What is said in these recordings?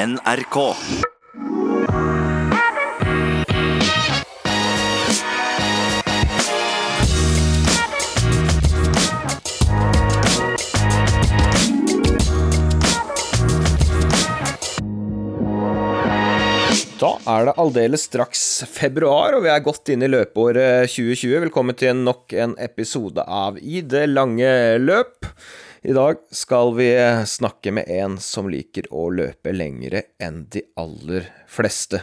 NRK. Da er det aldeles straks februar, og vi er godt inne i løpeåret 2020. Velkommen til nok en episode av I det lange løp. I dag skal vi snakke med en som liker å løpe lengre enn de aller fleste.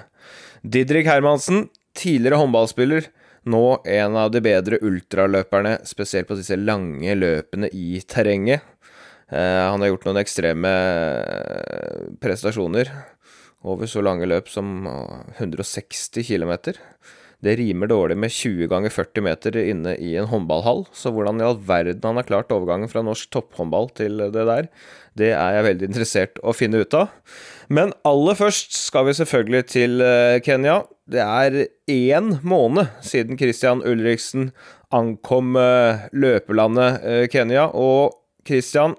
Didrik Hermansen, tidligere håndballspiller, nå en av de bedre ultraløperne, spesielt på disse lange løpene i terrenget. Eh, han har gjort noen ekstreme eh, prestasjoner over så lange løp som 160 km. Det rimer dårlig med 20 ganger 40 meter inne i en håndballhall, så hvordan i all verden han har klart overgangen fra norsk topphåndball til det der, det er jeg veldig interessert å finne ut av. Men aller først skal vi selvfølgelig til eh, Kenya. Det er én måned siden Christian Ulriksen ankom eh, løpelandet eh, Kenya. Og Christian,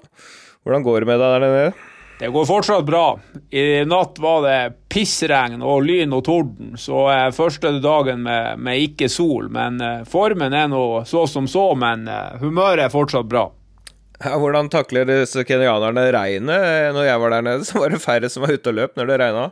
hvordan går det med deg der nede? Det går fortsatt bra. I natt var det pissregn og lyn og torden, så eh, første dagen med, med ikke sol. Men eh, formen er nå så som så, men eh, humøret er fortsatt bra. Ja, hvordan takler disse kenyanerne regnet? Når jeg var der nede, så var det færre som var ute og løp når det regna.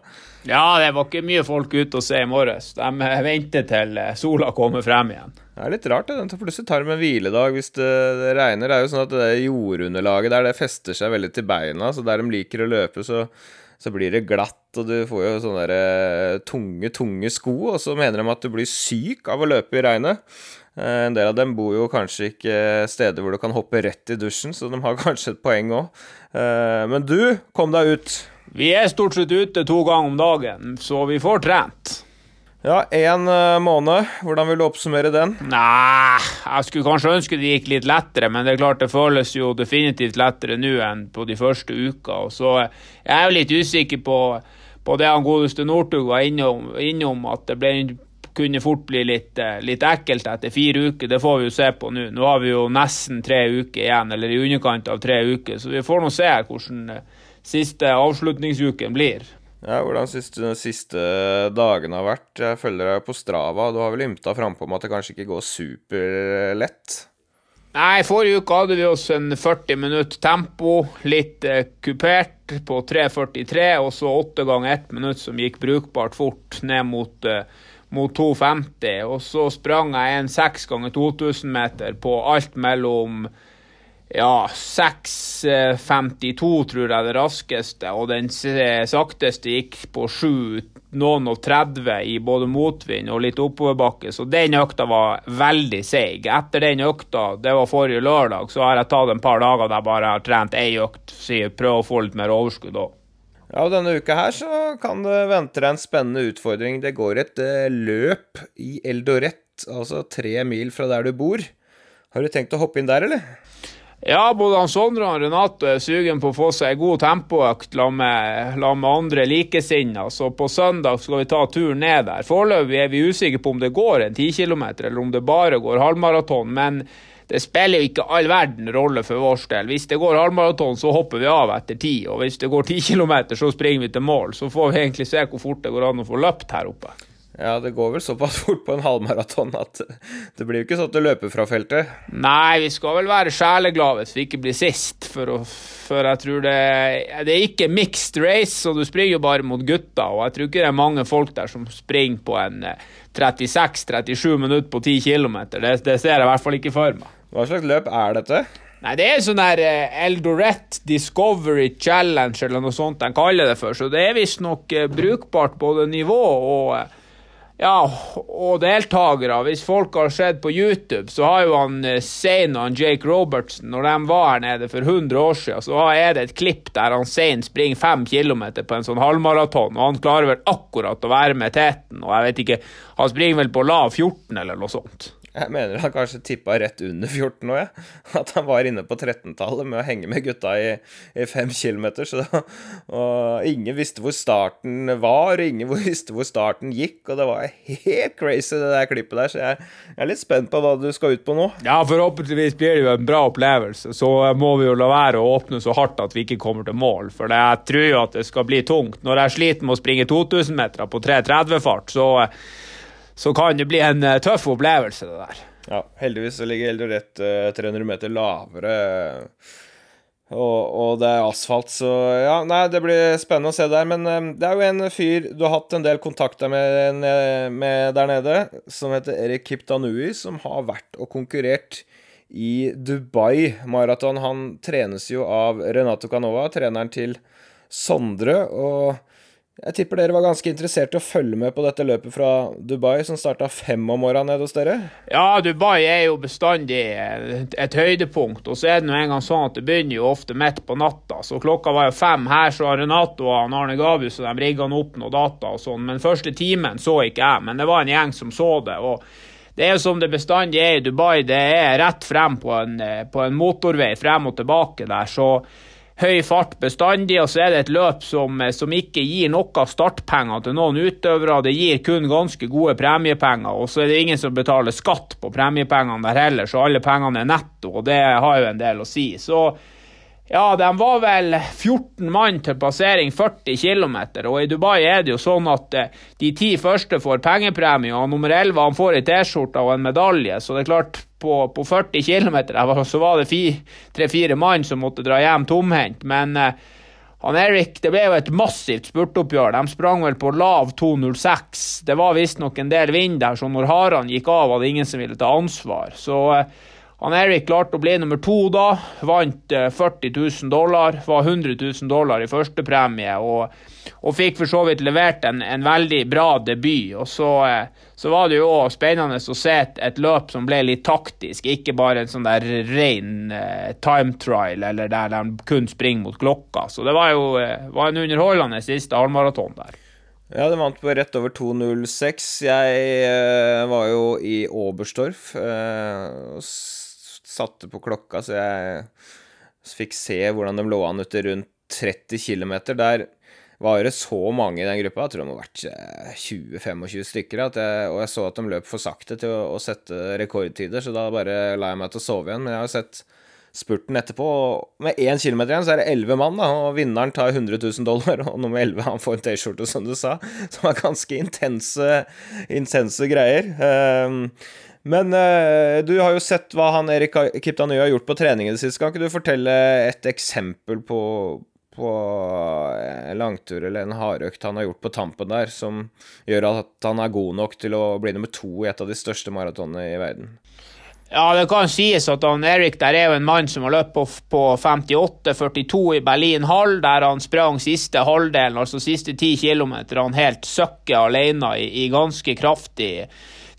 Ja, det var ikke mye folk ute å se i morges. De eh, venter til eh, sola kommer frem igjen. Det er litt rart, det. Plutselig tar de en hviledag hvis det, det, regner. Det er jo sånn at det jordunderlaget der det fester seg veldig til beina, så der de liker å løpe, så, så blir det glatt, og du får jo sånne der, eh, tunge, tunge sko, og så mener de at du blir syk av å løpe i regnet. En del av dem bor jo kanskje ikke steder hvor du kan hoppe rett i dusjen, så de har kanskje et poeng òg. Men du, kom deg ut. Vi er stort sett ute to ganger om dagen, så vi får trent. Ja, én måned. Hvordan vil du oppsummere den? Nei, jeg skulle kanskje ønske det gikk litt lettere, men det er klart det føles jo definitivt lettere nå enn på de første uka. Og så jeg er jo litt usikker på, på det han godeste Northug var innom, innom, at det ble, kunne fort bli litt, litt, ekkelt etter fire uker. Det får vi jo se på nå. Nå har vi jo nesten tre uker igjen, eller i underkant av tre uker, så vi får nå se hvordan siste avslutningsuken blir. Ja, Hvordan syns du de siste dagene har vært? Jeg følger deg på Strava. Du har vel ymta frampå om at det kanskje ikke går superlett? Nei, forrige uke hadde vi oss en 40 minutt tempo, litt eh, kupert på 3.43, og så åtte ganger ett minutt som gikk brukbart fort ned mot, eh, mot 2.50. Og så sprang jeg en 6 ganger 2000 meter på alt mellom ja, 6.52 tror jeg det raskeste, og den sakteste gikk på 7, noen og 30 i både motvind og litt oppoverbakke, så den økta var veldig seig. Etter den økta, det var forrige lørdag, så har jeg tatt en par dager der jeg bare har trent ei økt, prøver å få litt mer overskudd òg. Ja, og denne uka her så kan det vente deg en spennende utfordring. Det går et uh, løp i Eldoret, altså tre mil fra der du bor. Har du tenkt å hoppe inn der, eller? Ja, både han Sondre og Renato er sugen på å få seg en god tempoøkt sammen med, med, andre likesinnede. Så på søndag skal vi ta turen ned der. Foreløpig er vi usikre på om det går en 10 km, eller om det bare går halvmaraton. Men det spiller jo ikke all verden rolle for vår del. Hvis det går halvmaraton, så hopper vi av etter ti. Og hvis det går 10 km, så springer vi til mål. Så får vi egentlig se hvor fort det går an å få løpt her oppe. Ja, det går vel såpass fort på en halvmaraton at det blir jo ikke sånn at du løper fra feltet. Nei, vi skal vel være sjeleglade hvis vi ikke blir sist, for, å, for jeg tror det Det er ikke mixed race, så du springer jo bare mot gutta, og jeg tror ikke det er mange folk der som springer på en 36-37 minutter på 10 km. Det, det ser jeg i hvert fall ikke for meg. Hva slags løp er dette? Nei, Det er sånn der Eldoret Discovery Challenge eller noe sånt de kaller det for, så det er visstnok brukbart både nivå og ja, og deltakere. Hvis folk har sett på YouTube, så har jo han Zain og han Jake Robertson Når de var her nede for 100 år siden, så er det et klipp der han Zain springer 5 kilometer på en sånn halvmaraton, og han klarer vel akkurat å være med teten. Og jeg vet ikke, han springer vel på lav 14 eller noe sånt. Jeg mener han kanskje tippa rett under 14 nå, jeg. At han var inne på 13-tallet med å henge med gutta i, i fem kilometer. Da, og ingen visste hvor starten var, og ingen visste hvor starten gikk. Og det var helt crazy, det der klippet der. Så jeg, jeg er litt spent på hva du skal ut på nå. Ja, forhåpentligvis blir det jo en bra opplevelse. Så må vi jo la være å åpne så hardt at vi ikke kommer til mål. For jeg tror jo at det skal bli tungt. Når jeg sliter med å springe 2000 meter på 3.30-fart, så så kan det bli en uh, tøff opplevelse, det der. Ja, heldigvis ligger Eldoret rett 300 meter lavere. Og, og, det er asfalt, så ja, nei, det blir spennende å se der. Men det er jo en fyr du har hatt en del kontakter med, med der nede, som heter Erik Kiptanui, som har vært og konkurrert i Dubai Maraton. Han trenes jo av Renato Canova, treneren til Sondre. og jeg tipper dere var ganske interessert i å følge med på dette løpet fra Dubai, som starta fem om morgenen nede hos dere? Ja, Dubai er jo bestandig et høydepunkt. Og så er det nå engang sånn at det begynner jo ofte midt på natta. Så klokka var jo fem. Her så har Renato og Arne Gabius og de rigga opp noe data og sånn. Men første timen så ikke jeg. Men det var en gjeng som så det. og det er som det bestandig er i Dubai, det er rett frem på en, på en motorvei frem og tilbake der. så høy fart bestandig, og så er det et løp som, som, ikke gir noe startpenger til noen utøvere. Det gir kun ganske gode premiepenger, og så er det ingen som betaler skatt på premiepengene der heller, så alle pengene er netto, og det har jo en del å si. Så ja, de var vel 14 mann til passering 40 km, og i Dubai er det jo sånn at eh, de ti første får pengepremie, og nummer 11 han får ei T-skjorte og en medalje, så det er klart, på, på 40 km så var det tre-fire mann som måtte dra hjem tomhendt, men eh, han Erik, Det ble jo et massivt spurtoppgjør. De sprang vel på lav 2.06. Det var visstnok en del vind der, så når harene gikk av, var det ingen som ville ta ansvar. Så eh, han Erik klarte å bli nummer to da. Vant 40 eh, 000 dollar. Var 100 000 dollar i førstepremie. Og, og fikk for så vidt levert en, en veldig bra debut. Og så, eh, så var det jo òg spennende å se et, et, løp som ble litt taktisk. Ikke bare en sånn der ren uh, time trial eller der de kun springer mot klokka. Så det var jo var en underholdende siste halvmaraton der. Ja, det vant på rett over 2.06. Jeg uh, var jo i Oberstdorf. Uh, satte på klokka, så jeg fikk se hvordan de lå an etter rundt 30 km. Der var det så mange i den gruppa, jeg tror det må ha vært 20-25 eh, stykker, jeg, og jeg så at de løp for sakte til å, å, sette rekordtider, så da bare la jeg meg til å sove igjen. Men jeg har sett spurten etterpå, og med én kilometer igjen så er det elleve mann, da, og vinneren tar 100 000 dollar, og nummer elleve han får en T-skjorte, som du sa, som er ganske intense, intense greier. Um, men uh, du har jo sett hva han Erik Kiptany har gjort på trening i det siste. Kan ikke du fortelle et eksempel på, på en langtur eller en hardøkt han har gjort på tampen der, som gjør at han er god nok til å bli nummer to i et av de største maratonene i verden? Ja, det kan sies at han Erik der er jo en mann som har løpt på, på 58-42 i Berlin hall, der han sprang siste halvdelen, altså siste ti kilometer, han helt søkke alene i, i ganske kraftig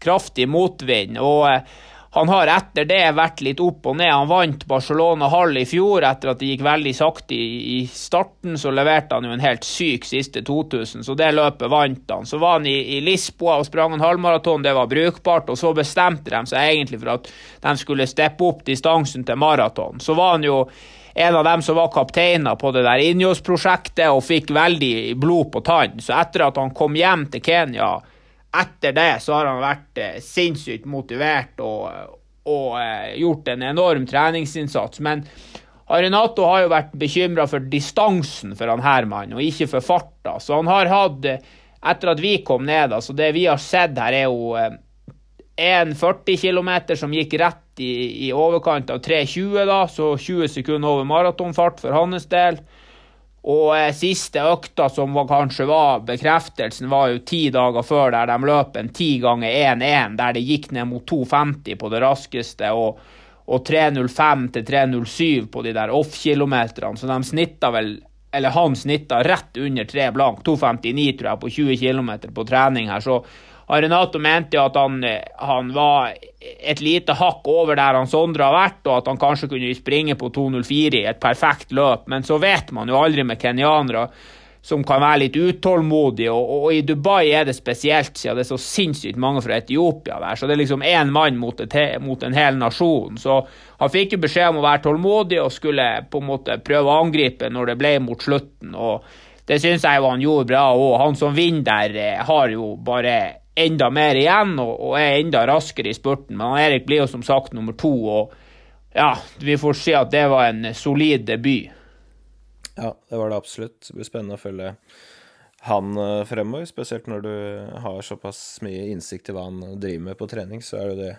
kraftig motvind. og eh, han har etter det vært litt opp og ned. Han vant Barcelona Hall i fjor etter at det gikk veldig sakte i starten. Så leverte han jo en helt syk siste 2000, så det løpet vant han. Så var han i, i Lisboa og sprang en halvmaraton, det var brukbart. Og så bestemte de seg egentlig for at de skulle steppe opp distansen til maraton. Så var han jo en av dem som var kapteiner på det der Injos-prosjektet og fikk veldig blod på tann. Så etter at han kom hjem til Kenya etter det så har han vært eh, sinnssykt motivert og, og eh, gjort en enorm treningsinnsats. Men Arenato har jo vært bekymra for distansen for han Herman, og ikke for farta. Så han har hatt, eh, etter at vi kom ned, altså det vi har sett her, er jo en 40 km som gikk rett i, i overkant av 3,20, da, så 20 sekunder over maratonfart for hans del. Og eh, siste økta, som var, kanskje var bekreftelsen, var jo ti dager før, der de løp en ti ganger 1-1, der det gikk ned mot 2,50 på det raskeste. og, og 3.05 til 3.07 på de der off-kilometerne, så de snitta vel eller han snitta rett under 3 blank, 2,59 tror jeg, på 20 km på trening her. Så Arenato mente jo at han, han, var et lite hakk over der han Sondre har vært, og at han kanskje kunne springe på 2.04 i et perfekt løp. Men så vet man jo aldri med kenyanere. som kan være litt utålmodige. Og, og, i Dubai er det spesielt, siden det er så sinnssykt mange fra Etiopia der. Så det er liksom én mann mot, et, mot, en hel nasjon. Så han fikk jo beskjed om å være tålmodig og skulle på en måte prøve å angripe når det ble mot slutten. og det syns jeg jo han gjorde bra òg. Han som vinner der, eh, har jo bare enda mer igjen og, og, er enda raskere i spurten. Men Erik blir jo som sagt nummer to, og ja, vi får si at det var en solid debut. Ja, det var det absolutt. Det blir spennende å følge han eh, fremover. Spesielt når du har såpass mye innsikt i hva han driver med på trening, så er jo det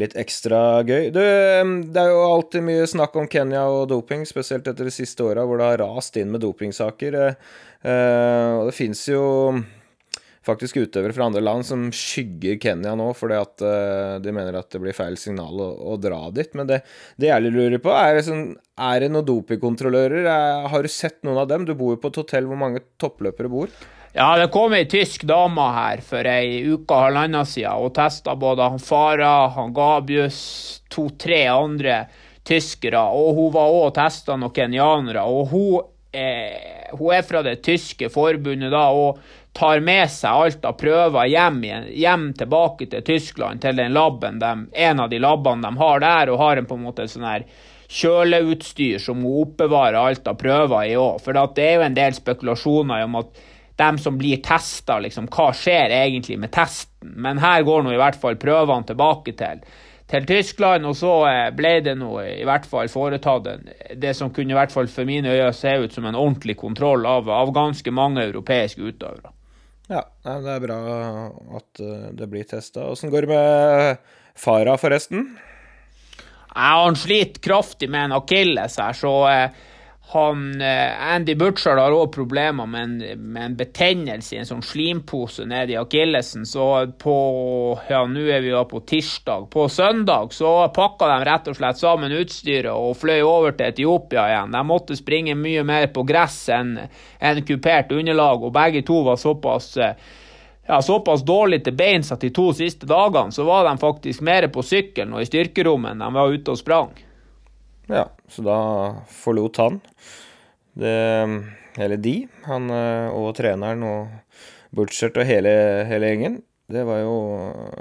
litt ekstra gøy. Du, eh, det er jo alltid mye snakk om Kenya og doping, spesielt etter de siste åra hvor det har rast inn med dopingsaker. Eh, og det fins jo faktisk utøvere fra andre land som skygger Kenya nå fordi at uh, de mener at det blir feil signal å, å dra dit. Men det, det jeg lurer på, er, sånn, er det noen dopingkontrollører? Har du sett noen av dem? Du bor jo på et hotell hvor mange toppløpere bor. Ja, det kom ei tysk dame her for ei uke og halvannen siden og testa både han Farah, han Gabius, to-tre andre tyskere. Og hun var òg testa noen kenyanere. Og hun, eh, hun er fra det tyske forbundet da. og tar med seg alt av prøver hjem, hjem tilbake til Tyskland, til den labben de, en av de labbene de har der, og har en på en måte sånn her kjøleutstyr som må oppbevare alt av prøver i òg. For det er jo en del spekulasjoner om at dem som blir testa, liksom, hva skjer egentlig med testen? Men her går nå i hvert fall prøvene tilbake til, til Tyskland, og så eh, ble det nå i hvert fall foretatt det som kunne i hvert fall for mine øyne se ut som en ordentlig kontroll av, av ganske mange europeiske utøvere. Ja, det er bra at eh, det blir testa. Åssen går det med Farah, forresten? Ja, han sliter kraftig med en akilles her, så eh, han, eh, Andy Butcher har òg problemer med en, med en, betennelse i en sånn slimpose nede i akillesen. Så på ja, nå er vi da på tirsdag. På søndag så pakka de rett og slett sammen utstyret og fløy over til Etiopia igjen. De måtte springe mye mer på gress enn en kupert underlag, og begge to var såpass ja, såpass dårlig til beins at de to siste dagene så var de faktisk mer på sykkelen og i styrkerommet enn de var ute og sprang. Ja, så da forlot han det Eller de, han eh, og treneren og Butchert og hele, hele gjengen. Det var jo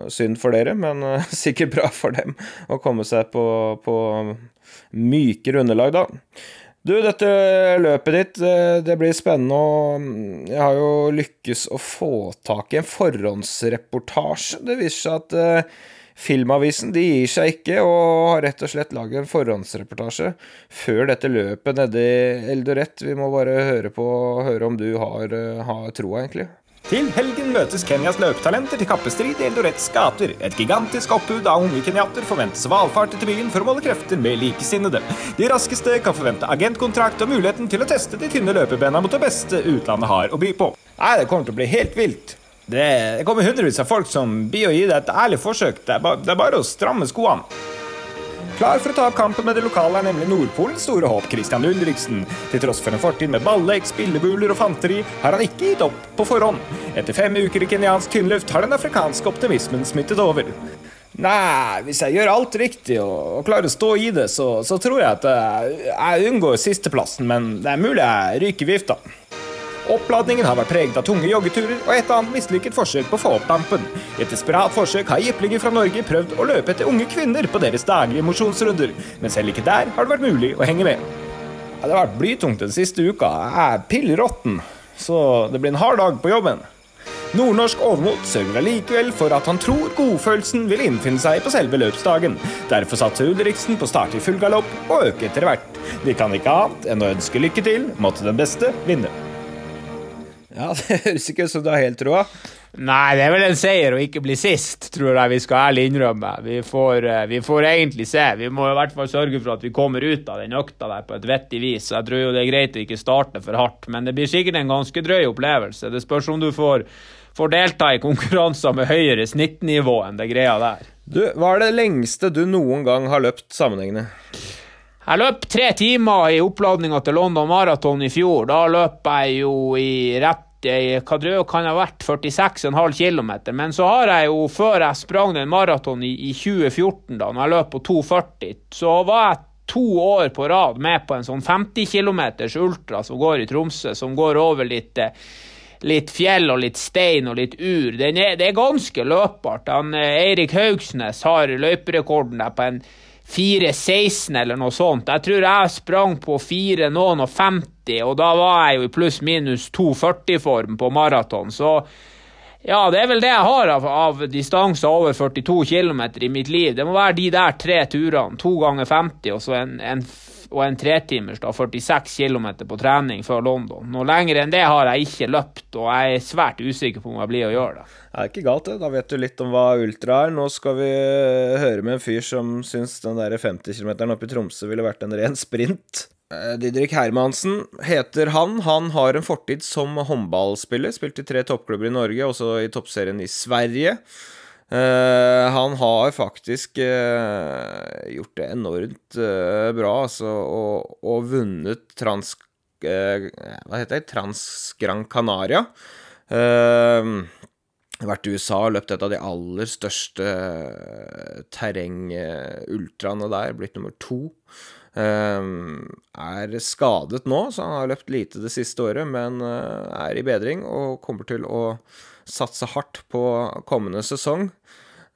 synd for dere, men uh, sikkert bra for dem å komme seg på, på mykere underlag, da. Du, dette løpet ditt, eh, det blir spennende, og jeg har jo lykkes å få tak i en forhåndsreportasje. Det viser seg at uh, Filmavisen de gir seg ikke, og har rett og slett laget en forhåndsreportasje før dette løpet nede i Eldoret. Vi må bare høre på høre om du har, eh, har troa, egentlig. Til helgen møtes Kenyas løpetalenter til kappestrid i Eldorets gater. Et gigantisk oppbud av unge kenyater forventes valfarte til byen for å måle krefter med likesinnede. De raskeste kan forvente agentkontrakt og muligheten til å teste de tynne løpebena mot det beste utlandet har å by på. Nei, Det kommer til å bli helt vilt. Det, det kommer hundrevis av folk som blir å gi deg et ærlig forsøk. Det er, ba, det er bare å stramme skoene. Klar for å ta opp kampen med det lokale er nemlig Nordpolens store håp, Christian Ulriksen. Til tross for en fortid med ballek, spillebuler og fanteri, har han ikke gitt opp på forhånd. Etter fem uker i kenyansk tynnluft har den afrikanske optimismen smittet over. Nei, hvis jeg gjør alt riktig og, og klarer å stå i det, så, så tror jeg at jeg, jeg unngår sisteplassen, men det er mulig jeg ryker vifta. Oppladningen har vært preget av tunge joggeturer og et annet mislykket forsøk på å få opp dampen. I et desperat forsøk har jepplinger fra Norge prøvd å løpe etter unge kvinner på deres daglige mosjonsrunder, men selv ikke der har det vært mulig å henge med. Det har vært blytungt den siste uka. Jeg er pill råtten, så det blir en hard dag på jobben. Nordnorsk overmot sørger allikevel for at han tror godfølelsen vil innfinne seg på selve løpsdagen. Derfor satser Ulriksen på å starte i full galopp og øke etter hvert. De kan ikke annet enn å ønske lykke til. Måtte den beste vinne. Ja, det høres ikke ut som du har helt troa. Nei, det er vel en seier å ikke bli sist, tror jeg vi skal ærlig innrømme. Vi får, eh, vi får, egentlig se. Vi må i hvert fall sørge for at vi kommer ut av den økta der på et vettig vis. Jeg tror jo det er greit å ikke starte for hardt, men det blir sikkert en ganske drøy opplevelse. Det spørs om du får, får delta i konkurranser med høyere snittnivå enn det greia der. Du, Hva er det lengste du noen gang har løpt sammenhengende? Jeg løp tre timer i oppladninga til London Marathon i fjor. Da løp jeg jo i rett hva kan ha vært 46,5 km. Men så har jeg jo, før jeg sprang den maraton i, i, 2014, da når jeg løp på 2,40, så var jeg to år på rad med på en sånn 50 km ultra som går i Tromsø, som går over litt, eh, litt fjell og litt stein og litt ur. Er, det er ganske løpbart. Han, eh, Eirik Haugsnes har løyperekorden der på en 4.16 eller noe sånt. Jeg tror jeg sprang på 4 noen og 50, og da var jeg jo i pluss-minus 2,40-form på maraton. Så ja, det er vel det jeg har av, av distanser over 42 km i mitt liv. Det må være de der tre turene. To ganger 50 og så en, en, og en tretimers, da 46 km på trening før London. Noe lenger enn det har jeg ikke løpt, og jeg er svært usikker på om jeg blir å gjøre det. Det er ikke galt, det. Da vet du litt om hva ultra er. Nå skal vi høre med en fyr som syns den der 50 km oppe i Tromsø ville vært en ren sprint. Eh, Didrik Hermansen heter han. Han har en fortid som håndballspiller. Spilt i tre toppklubber i Norge, også i toppserien i Sverige. Uh, han har faktisk uh, gjort det enormt uh, bra, altså, og, og vunnet Trans... hva heter det? Trans Gran Canaria. vært i USA og løpt et av de aller største terrengultraene der, blitt nummer to. Er skadet nå, så han har løpt lite det siste året, men eh, er i bedring og kommer til å satse hardt på kommende sesong.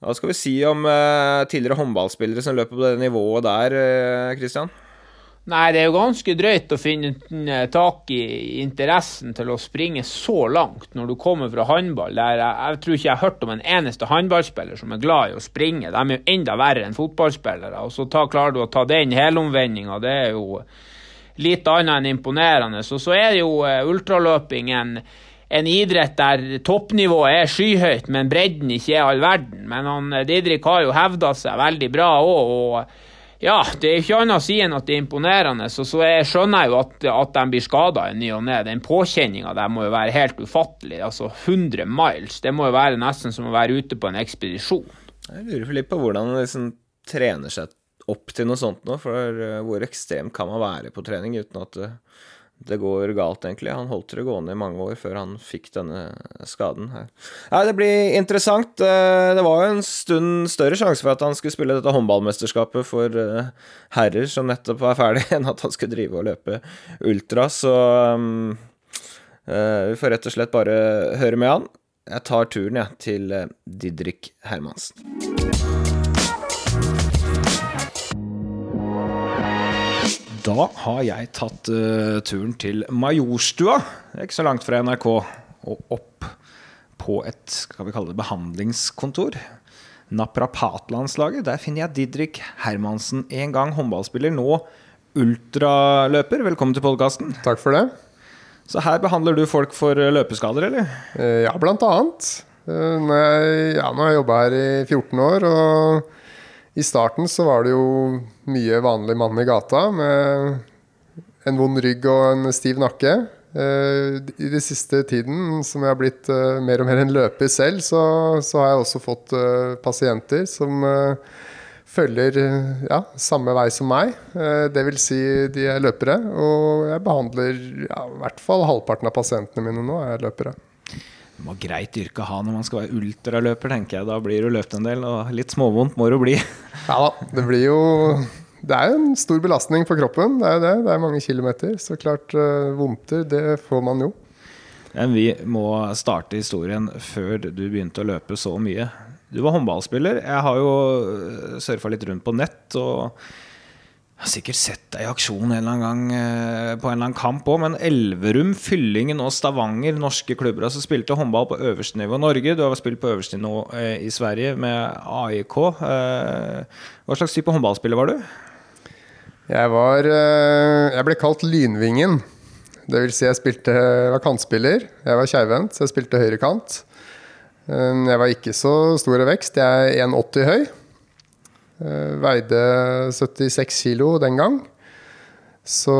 Hva skal vi si om eh, tidligere håndballspillere som løper på det nivået der? Eh, Nei, det er jo ganske drøyt å finne tak i interessen til å springe så langt når du kommer fra håndball. Jeg, jeg tror ikke jeg har hørt om en eneste håndballspiller som er glad i å springe. De er jo enda verre enn fotballspillere. Og så ta, klarer du å ta den helomvendinga. Det er jo litt annet enn imponerende. Så, så er jo uh, ultraløping en, en idrett der toppnivået er skyhøyt, men bredden ikke er all verden. Men han, Didrik har jo hevda seg veldig bra òg. og ja, det er ikke annet å si enn at det er imponerende. Så, så jeg skjønner jeg jo at, at de blir skada i ny og ne. Den påkjenninga der må jo være helt ufattelig. Altså 100 miles. Det må jo være nesten som å være ute på en ekspedisjon. Jeg lurer litt på hvordan man liksom trener seg opp til noe sånt nå. For uh, hvor ekstremt kan man være på trening uten at uh, det går galt, egentlig. Han holdt det gående i mange år før han fikk denne skaden her. Nei, det blir interessant. Eh, det var jo en stund større sjanse for at han skulle spille dette håndballmesterskapet for eh, herrer som nettopp er ferdig, enn at han skulle drive og løpe ultra, så um, vi får rett og slett bare høre med han. Jeg tar turen, jeg, ja, til Didrik Hermansen. Da har jeg tatt uh, turen til Majorstua, ikke så langt fra NRK, og opp på et skal vi kalle det, behandlingskontor. Naprapatlandslaget. Der finner jeg Didrik Hermansen, en gang håndballspiller, nå ultraløper. Velkommen til podkasten. Takk for det. Så her behandler du folk for løpeskader, eller? Eh, ja, blant annet. Eh, når jeg, ja, nå har jeg jobba her i 14 år. og i starten så var det jo mye vanlig mann i gata med en vond rygg og en stiv nakke. Eh, I den siste tiden, som jeg har blitt eh, mer og mer en løper selv, så, så har jeg også fått eh, pasienter som følger ja, samme vei som meg. Det vil si de er løpere. Og jeg behandler ja, i hvert fall halvparten av pasientene mine nå er løpere. Det var greit yrke å ha når man skal være ultraløper, tenker jeg. Da blir du løpt en del, og litt småvondt må det bli. Ja da, det blir jo Det er en stor belastning for kroppen, det er det. Det er mange kilometer. Så klart, uh, vondter, det får man jo. Men vi må starte historien før du begynte å løpe så mye. Du var håndballspiller. Jeg har jo eh, surfa litt rundt på nett. og jeg har sikkert sett deg i aksjon en eller annen gang eh, på en eller annen kamp òg, men Elverum, Fyllingen og Stavanger, norske klubber, altså spilte håndball på øverste nivå i Norge. Du har spilt på øverste nivå eh, i Sverige med AIK. Eh, hva slags type håndballspiller var du? Jeg var Jeg ble kalt Lynvingen. Det vil si jeg spilte var kantspiller. Jeg var keivhendt, så jeg spilte høyrekant. Jeg var ikke så stor i vekst. Jeg er 1,80 høy. Eh, veide 76 kilo den gang. Så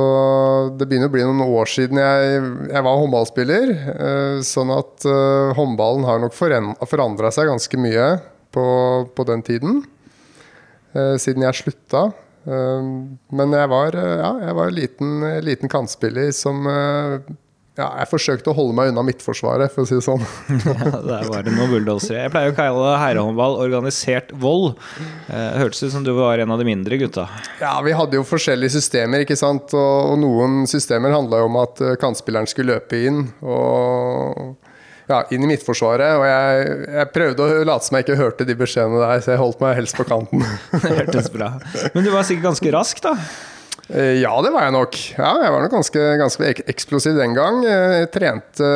det begynner å bli noen år siden jeg, jeg var håndballspiller. Eh, sånn at uh, håndballen har nok forandra seg ganske mye på, på den tiden. Siden jeg slutta. Men jeg var, ja, jeg var liten, liten kantspiller som ja, jeg forsøkte å holde meg unna midtforsvaret, for å si det sånn. Ja, der var det noen bulldosere. Jeg pleier å kalle herrehåndball organisert vold. Eh, hørtes ut som du var en av de mindre gutta. Ja, vi hadde jo forskjellige systemer, ikke sant. Og, noen systemer handla jo om at eh, kantspilleren skulle løpe inn. Og ja, inn i midtforsvaret. Og jeg, jeg prøvde å late som jeg ikke hørte de beskjedene der, så jeg holdt meg helst på kanten. Det hørtes bra. Men du var sikkert ganske rask, da? Eh, Ja, det var jeg nok. Ja, jeg var nok ganske, ganske eksplosiv den gang. Jeg trente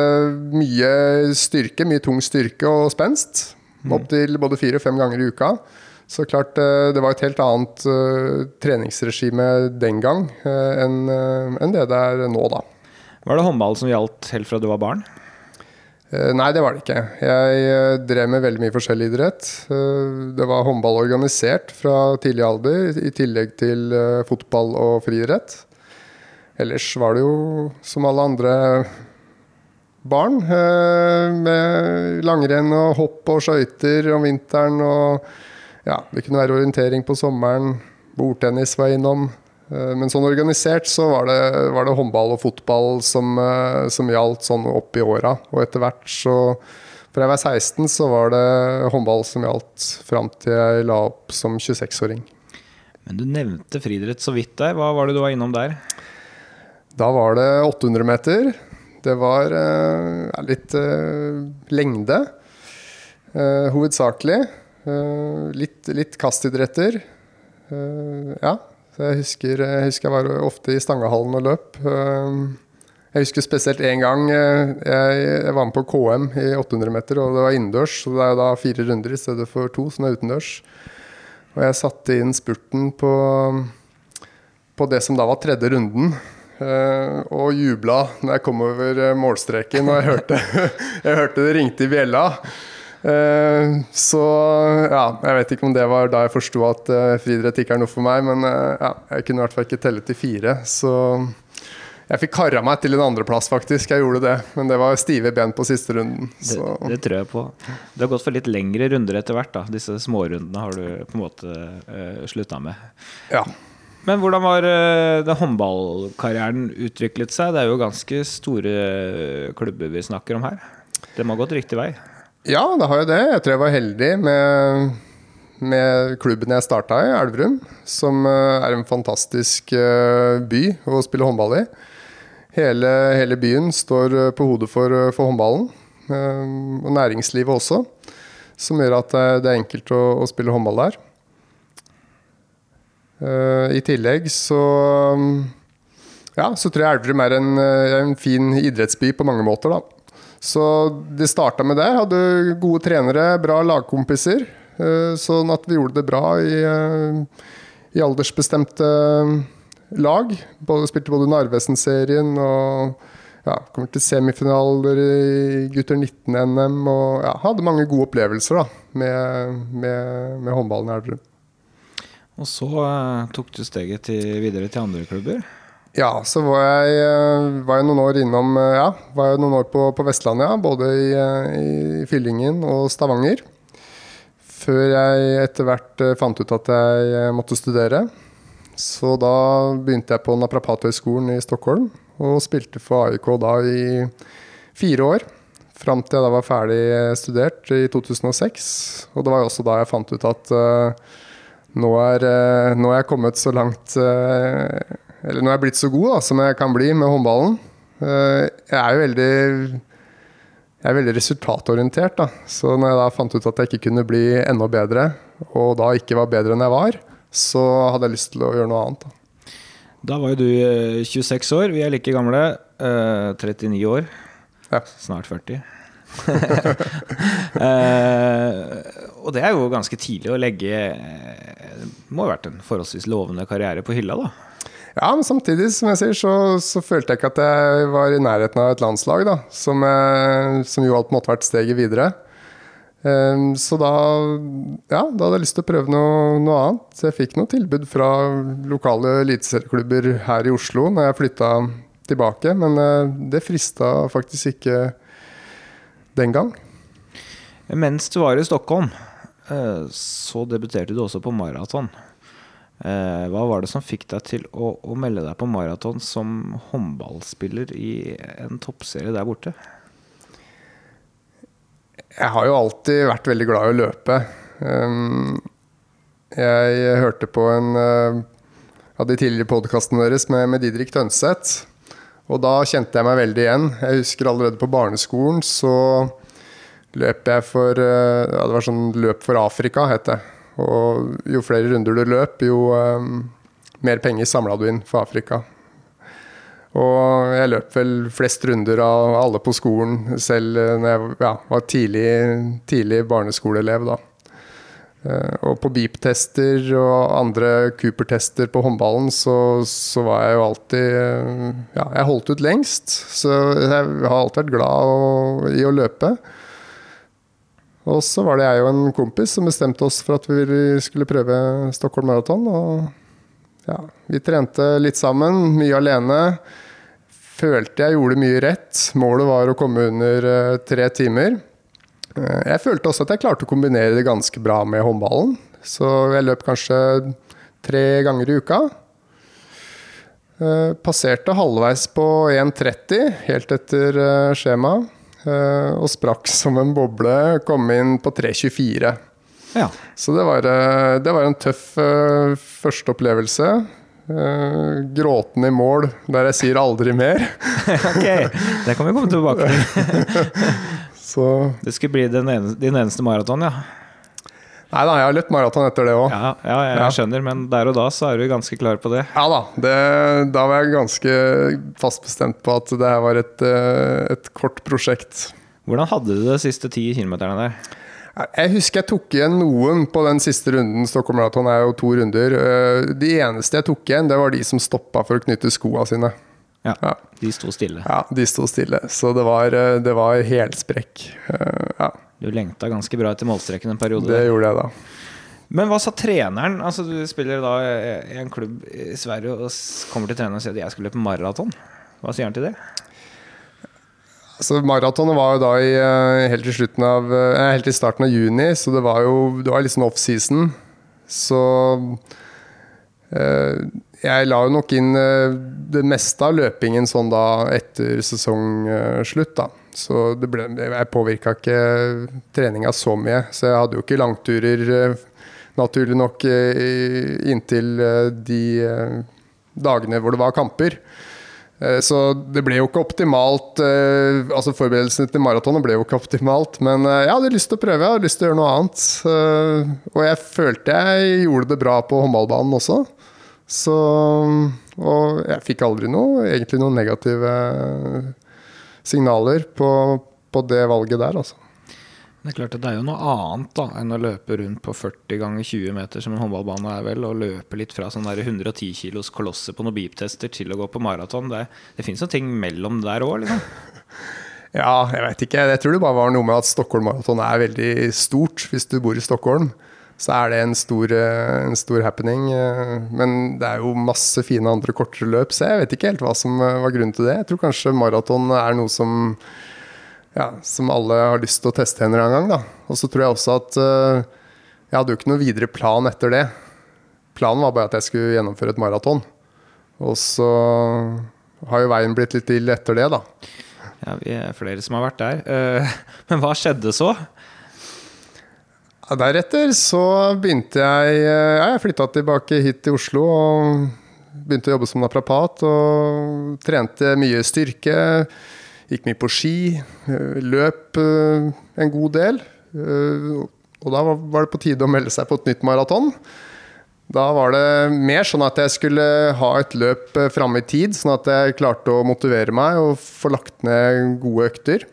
mye styrke, mye tung styrke og spenst. Opptil både fire og fem ganger i uka. Så klart, eh, det var et helt annet eh, treningsregime den gang eh, eh, enn det det er nå, da. Var det håndball som gjaldt helt fra du var barn? Eh, Nei, det var det ikke. Jeg eh, drev med veldig mye forskjellig idrett. Eh, Det var håndball organisert fra tidlig alder, i tillegg til fotball og friidrett. Ellers var det jo som alle andre barn, med langrenn og hopp og skøyter om vinteren. Og ja, det kunne være orientering på sommeren. Bordtennis var innom. Eh, Men sånn organisert så var det, var det håndball og fotball som, eh, som gjaldt sånn opp i åra. Og etter hvert så Fra jeg var 16 så var det håndball som gjaldt fram til jeg la opp som 26-åring. Men du nevnte friidrett så vidt der. Hva var det du var innom der? Da var det 800 meter. Det var eh, litt eh, lengde, eh, hovedsakelig. Eh, litt, litt kastidretter. Ja, så jeg husker, jeg husker jeg var ofte i Stangehallen og løp. Eh, jeg husker spesielt en gang eh, jeg, var med på KM i 800 meter, og det var innendørs. Så det er da fire runder i stedet for to, som er utendørs. Og jeg satte inn spurten på, på det som da var tredje runden. eh, og jubla når jeg kom over målstreken og jeg hørte, jeg hørte det ringte i bjella. Eh, så ja, jeg vet ikke om det var da jeg forsto at uh, friidrett ikke er noe for meg, men eh, ja, jeg kunne i hvert fall ikke telle til fire. Så jeg fikk kara meg til en andreplass, faktisk. Jeg gjorde det. Men det var stive ben på siste runden. Det, Så. det tror jeg på. Du har gått for litt lengre runder etter hvert. da Disse smårundene har du på en måte uh, slutta med. Ja. Men hvordan var det håndballkarrieren utviklet seg? Det er jo ganske store klubber vi snakker om her. Det må ha gått riktig vei. Ja, det har jo det. Jeg tror jeg var heldig med, med klubben jeg starta i, Elverum. Som eh, er en fantastisk eh, by å spille håndball i. Hele, hele byen står eh, på hodet for, for håndballen. Og næringslivet også. Som gjør at det- er enkelt å, å spille håndball der. I tillegg så ja, så tror jeg Elverum er en, en fin idrettsby på mange måter, da. Så det starta med det. Hadde gode trenere, bra lagkompiser. eh, Sånn at vi gjorde det bra i, eh, i aldersbestemte lag. Både, spilte både Narvesen-serien og ja, kommer til semifinaler i gutter 19-NM. Og ja, hadde mange gode opplevelser da, med, med, med håndballen i Elverum. Og så eh, tok du steget til, videre til andre klubber. Ja, så var jeg, eh, var jeg noen år innom eh, Ja, var jeg noen år på, på Vestlandet, ja, både i, eh, i Fyllingen og Stavanger. Før jeg etter hvert fant ut at jeg måtte studere. Så da begynte jeg på Naprapathøgskolen i Stockholm og spilte for AIK da i fire år. Fram til jeg da var ferdig studert i 2006. Og det var også da jeg fant ut at uh, nå, er, uh, nå er jeg kommet så langt eh, Eller nå er jeg blitt så god da, som jeg kan bli med håndballen. Eh, jeg er jo veldig jeg er veldig resultatorientert. da. Så når jeg da fant ut at jeg ikke kunne bli enda bedre, og da ikke var bedre enn jeg var, så hadde jeg lyst til å gjøre noe annet. da. Da var jo du eh, 26 år. Vi er like gamle. eh, 39 år. Ja. Snart 40. Eh, og det er jo ganske tidlig å legge eh, Det må ha vært en forholdsvis lovende karriere på hylla, da. Ja, men samtidig som jeg sier, så, så følte jeg ikke at jeg var i nærheten av et landslag, da, som, eh, som jo alt måtte vært steget videre. Ehm, Så da, ja, da hadde jeg lyst til å prøve noe, noe annet. Så jeg fikk noe tilbud fra lokale eliteserieklubber her i Oslo når jeg flytta tilbake, men eh, det frista faktisk ikke den gang. Mens du var i Stockholm, eh, så debuterte du også på maraton. Eh, hva var det som fikk deg til å, å melde deg på maraton som håndballspiller i en toppserie der borte? Jeg har jo alltid vært veldig glad i å løpe. Um, jeg hørte på en uh, av de tidligere podkastene deres med, Didrik Tønseth. Og da kjente jeg meg veldig igjen. Jeg husker allerede på barneskolen så løp jeg for ja, Det var sånn løp for Afrika, het det. Og jo flere runder du løp, jo um, mer penger samla du inn for Afrika. Og jeg løp vel flest runder av alle på skolen, selv når jeg ja, var tidlig, tidlig barneskoleelev. da. Eh, og på beep-tester og andre Cooper-tester på håndballen, så, så, var jeg jo alltid eh, Ja, jeg holdt ut lengst. Så jeg har alltid vært glad i å løpe. Og så var det jeg og en kompis som bestemte oss for at vi skulle prøve Stockholm Marathon. Og ja, vi trente litt sammen, mye alene. Følte jeg gjorde mye rett. Målet var å komme under eh, tre timer. Eh, jeg følte også at jeg klarte å kombinere det ganske bra med håndballen. Så jeg løp kanskje tre ganger i uka. Eh, passerte halvveis på 1,30, helt etter eh, skjema. Og sprakk som en boble. Kom inn på 3,24. Ja. Så det var, det var, en tøff første opplevelse. Gråten i mål der jeg sier 'aldri mer'. ok, det kan vi komme tilbake til. Så Det skulle bli eneste, din eneste maraton, ja? Nei da, jeg har løpt maraton etter det òg. Ja, ja, jeg ja. skjønner, men der og da så er du ganske klar på det? Ja da, det, da var jeg ganske fast bestemt på at det her var et, eh, et kort prosjekt. Hvordan hadde du de siste ti kilometerne der? Jeg husker jeg tok igjen noen på den siste runden. Stockholm Marathon er jo to runder. Eh, de eneste jeg tok igjen, det var de som stoppa for å knytte skoa sine. Ja, ja, De sto stille. Ja, de sto stille. Så det var, eh, det var helsprekk. Eh, ja. Du lengta ganske bra etter målstreken en periode? Det gjorde jeg da. Men hva sa treneren? Altså Du spiller da i en klubb i Sverige og kommer til treneren og sier at jeg skal løpe maraton. Hva sier han til det? Altså, Maratonet var jo da i, eh, helt, til av, helt i starten av juni, så det var jo det var liksom offseason. Så eh, jeg la jo nok inn eh, det meste av løpingen sånn da etter sesongslutt, da. Så ble, jeg påvirka ikke treninga så mye. Så jeg hadde jo ikke langturer, eh, naturlig nok, eh, inntil de dagene hvor det var kamper. Så det ble jo ikke optimalt. Altså Forberedelsene til maratonet ble jo ikke optimalt. Men jeg hadde lyst til å prøve, jeg hadde lyst til å gjøre noe annet. Og jeg følte jeg gjorde det bra på håndballbanen også. Så Og jeg fikk aldri noe, egentlig noen negative signaler på, på det valget der, altså. Det er klart at det er jo noe annet da enn å løpe rundt på 40 ganger 20 meter, som en håndballbane er vel, og løpe litt fra sånn 110 kilos kolosser på noen beep-tester til å gå på maraton. Det, det fins jo ting mellom der òg, liksom. Ja, jeg veit ikke. Jeg tror det bare var noe med at Stockholm Maraton er veldig stort hvis du bor i Stockholm så er det en stor, eh, en stor, happening. Eh, men det er jo masse fine andre kortere løp, så jeg vet ikke helt hva som eh, var grunnen til det. Jeg tror kanskje maraton er noe som, ja, som alle har lyst til å teste en eller annen gang. Da. Og så tror jeg også at jeg hadde jo ikke noe videre plan etter det. Planen var bare at jeg skulle gjennomføre et maraton. Og så har jo veien blitt litt til etter det, da. Ja, vi er flere som har vært der. Men hva skjedde så? Deretter så begynte jeg eh, ja, Jeg flytta tilbake hit til Oslo og begynte å jobbe som naprapat. Og trente mye styrke. Gikk mye på ski. Eh, løp eh, en god del. Og da var det på tide å melde seg på et nytt maraton. Da var det mer sånn at jeg skulle ha et løp framme i tid, sånn at jeg klarte å motivere meg og få lagt ned gode økter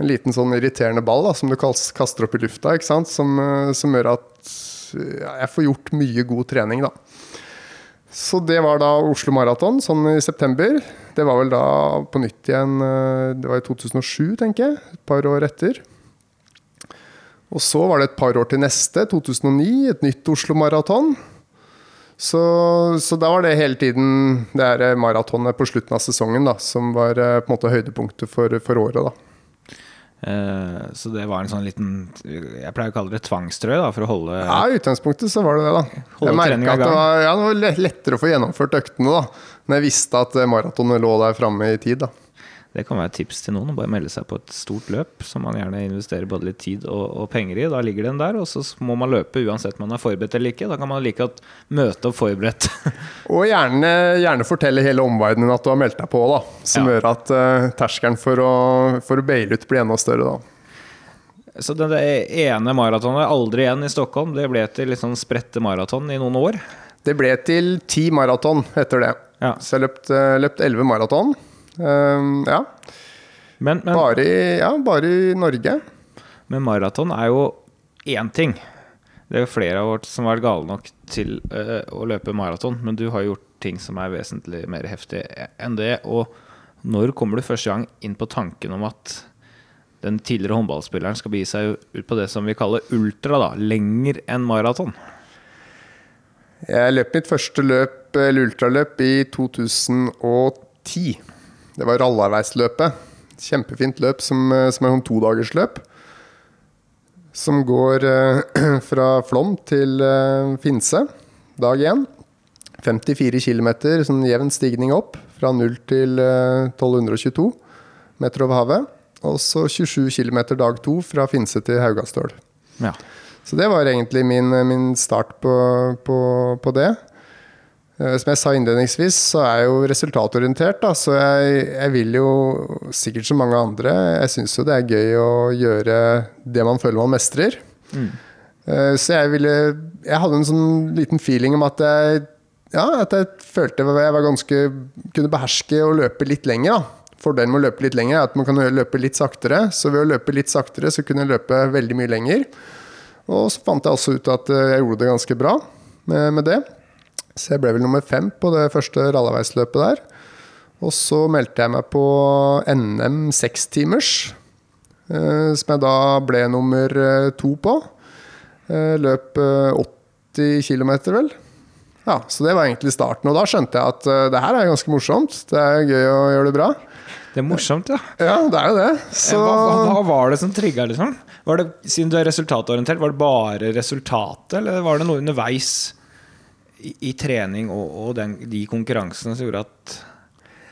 en liten sånn irriterende ball da, som du kaster opp i lufta, ikke sant? som, gjør at ja, jeg får gjort mye god trening. da. Så det var da Oslo Maraton, sånn i september. Det var vel da på nytt igjen eh, Det var i 2007, tenker jeg. Et par år etter. Og så var det et par år til neste, 2009, et nytt Oslo Maraton. Så, så, da var det hele tiden det maratonet på slutten av sesongen da, som var eh, på en måte høydepunktet for, for året. da. Eh, så det var en sånn liten Jeg pleier å kalle det tvangstrøye da, for å holde Ja, I utgangspunktet så var det det, da. Jeg merka at det var, ja, det var lettere å få gjennomført øktene da når jeg visste at maratonet lå der framme i tid. da Det kan være et tips til noen. å Bare melde seg på et stort løp som man gjerne investerer både litt tid og, og penger i. Da ligger den der, og så må man løpe uansett om man er forberedt eller ikke. Da kan man like godt møte opp forberedt. Og gjerne, gjerne fortelle hele omverdenen at du har meldt deg på, da som Ja. gjør at uh, terskelen for å, for å baile ut blir enda større. da Så det ene maratonet, aldri igjen i Stockholm, det ble til litt sånn spredte maraton i noen år. Det ble til ti maraton etter det. Ja. Så jeg løpt, eh, løpt elleve maraton. Um, ja. Men, men, Bare, i, ja, bare i Norge. men maraton er jo én ting. Det er jo flere av oss som har vært gale nok til uh, å løpe maraton, men du har gjort ting som er vesentlig mer heftig enn det. Og når kommer du første gang inn på tanken om at den tidligere håndballspilleren skal begi seg ut på det som vi kaller ultra, da, lenger enn maraton? Jeg løp mitt første løp, eller ultraløp i 2010. Det var Rallarveisløpet. Kjempefint løp som, eh, som er sånn todagersløp. Som går eh, fra Flåm til eh, Finse dag én. 54 km, sånn jevn stigning opp. Fra 0 til eh, 1222 meter over havet. Og så 27 km dag to fra Finse til Haugastøl. Ja. Så det var egentlig min, min start på, på, på det. Eh, Som jeg sa innledningsvis, så er jeg jo resultatorientert. Da, så jeg, jeg vil jo, sikkert som mange andre, jeg syns jo det er gøy å gjøre det man føler man mestrer. Mm. Så jeg ville Jeg hadde en sånn liten feeling om at jeg ja, at jeg følte jeg var ganske kunne beherske å løpe litt lenger. da. Fordelen med å løpe litt lenger er at man kan løpe litt saktere. Så ved å løpe litt saktere så kunne jeg løpe veldig mye lenger. Og så fant jeg også ut at eh, jeg gjorde det ganske bra med, med det. Så jeg ble vel nummer fem på det første rallarveisløpet der. Og så meldte jeg meg på NM sekstimers, eh, som jeg da ble nummer eh, to på. Eh, løp eh, 80 km, vel. Ja, Så det var egentlig starten. Og da skjønte jeg at det her er ganske morsomt. Det er gøy å gjøre det bra. Det er morsomt, ja. Ja, det er jo det. Så hva, hva var det som trigga, liksom? Var det, siden du er resultatorientert, var det bare resultatet, eller var det noe underveis i, trening og, og den, de konkurransene som gjorde at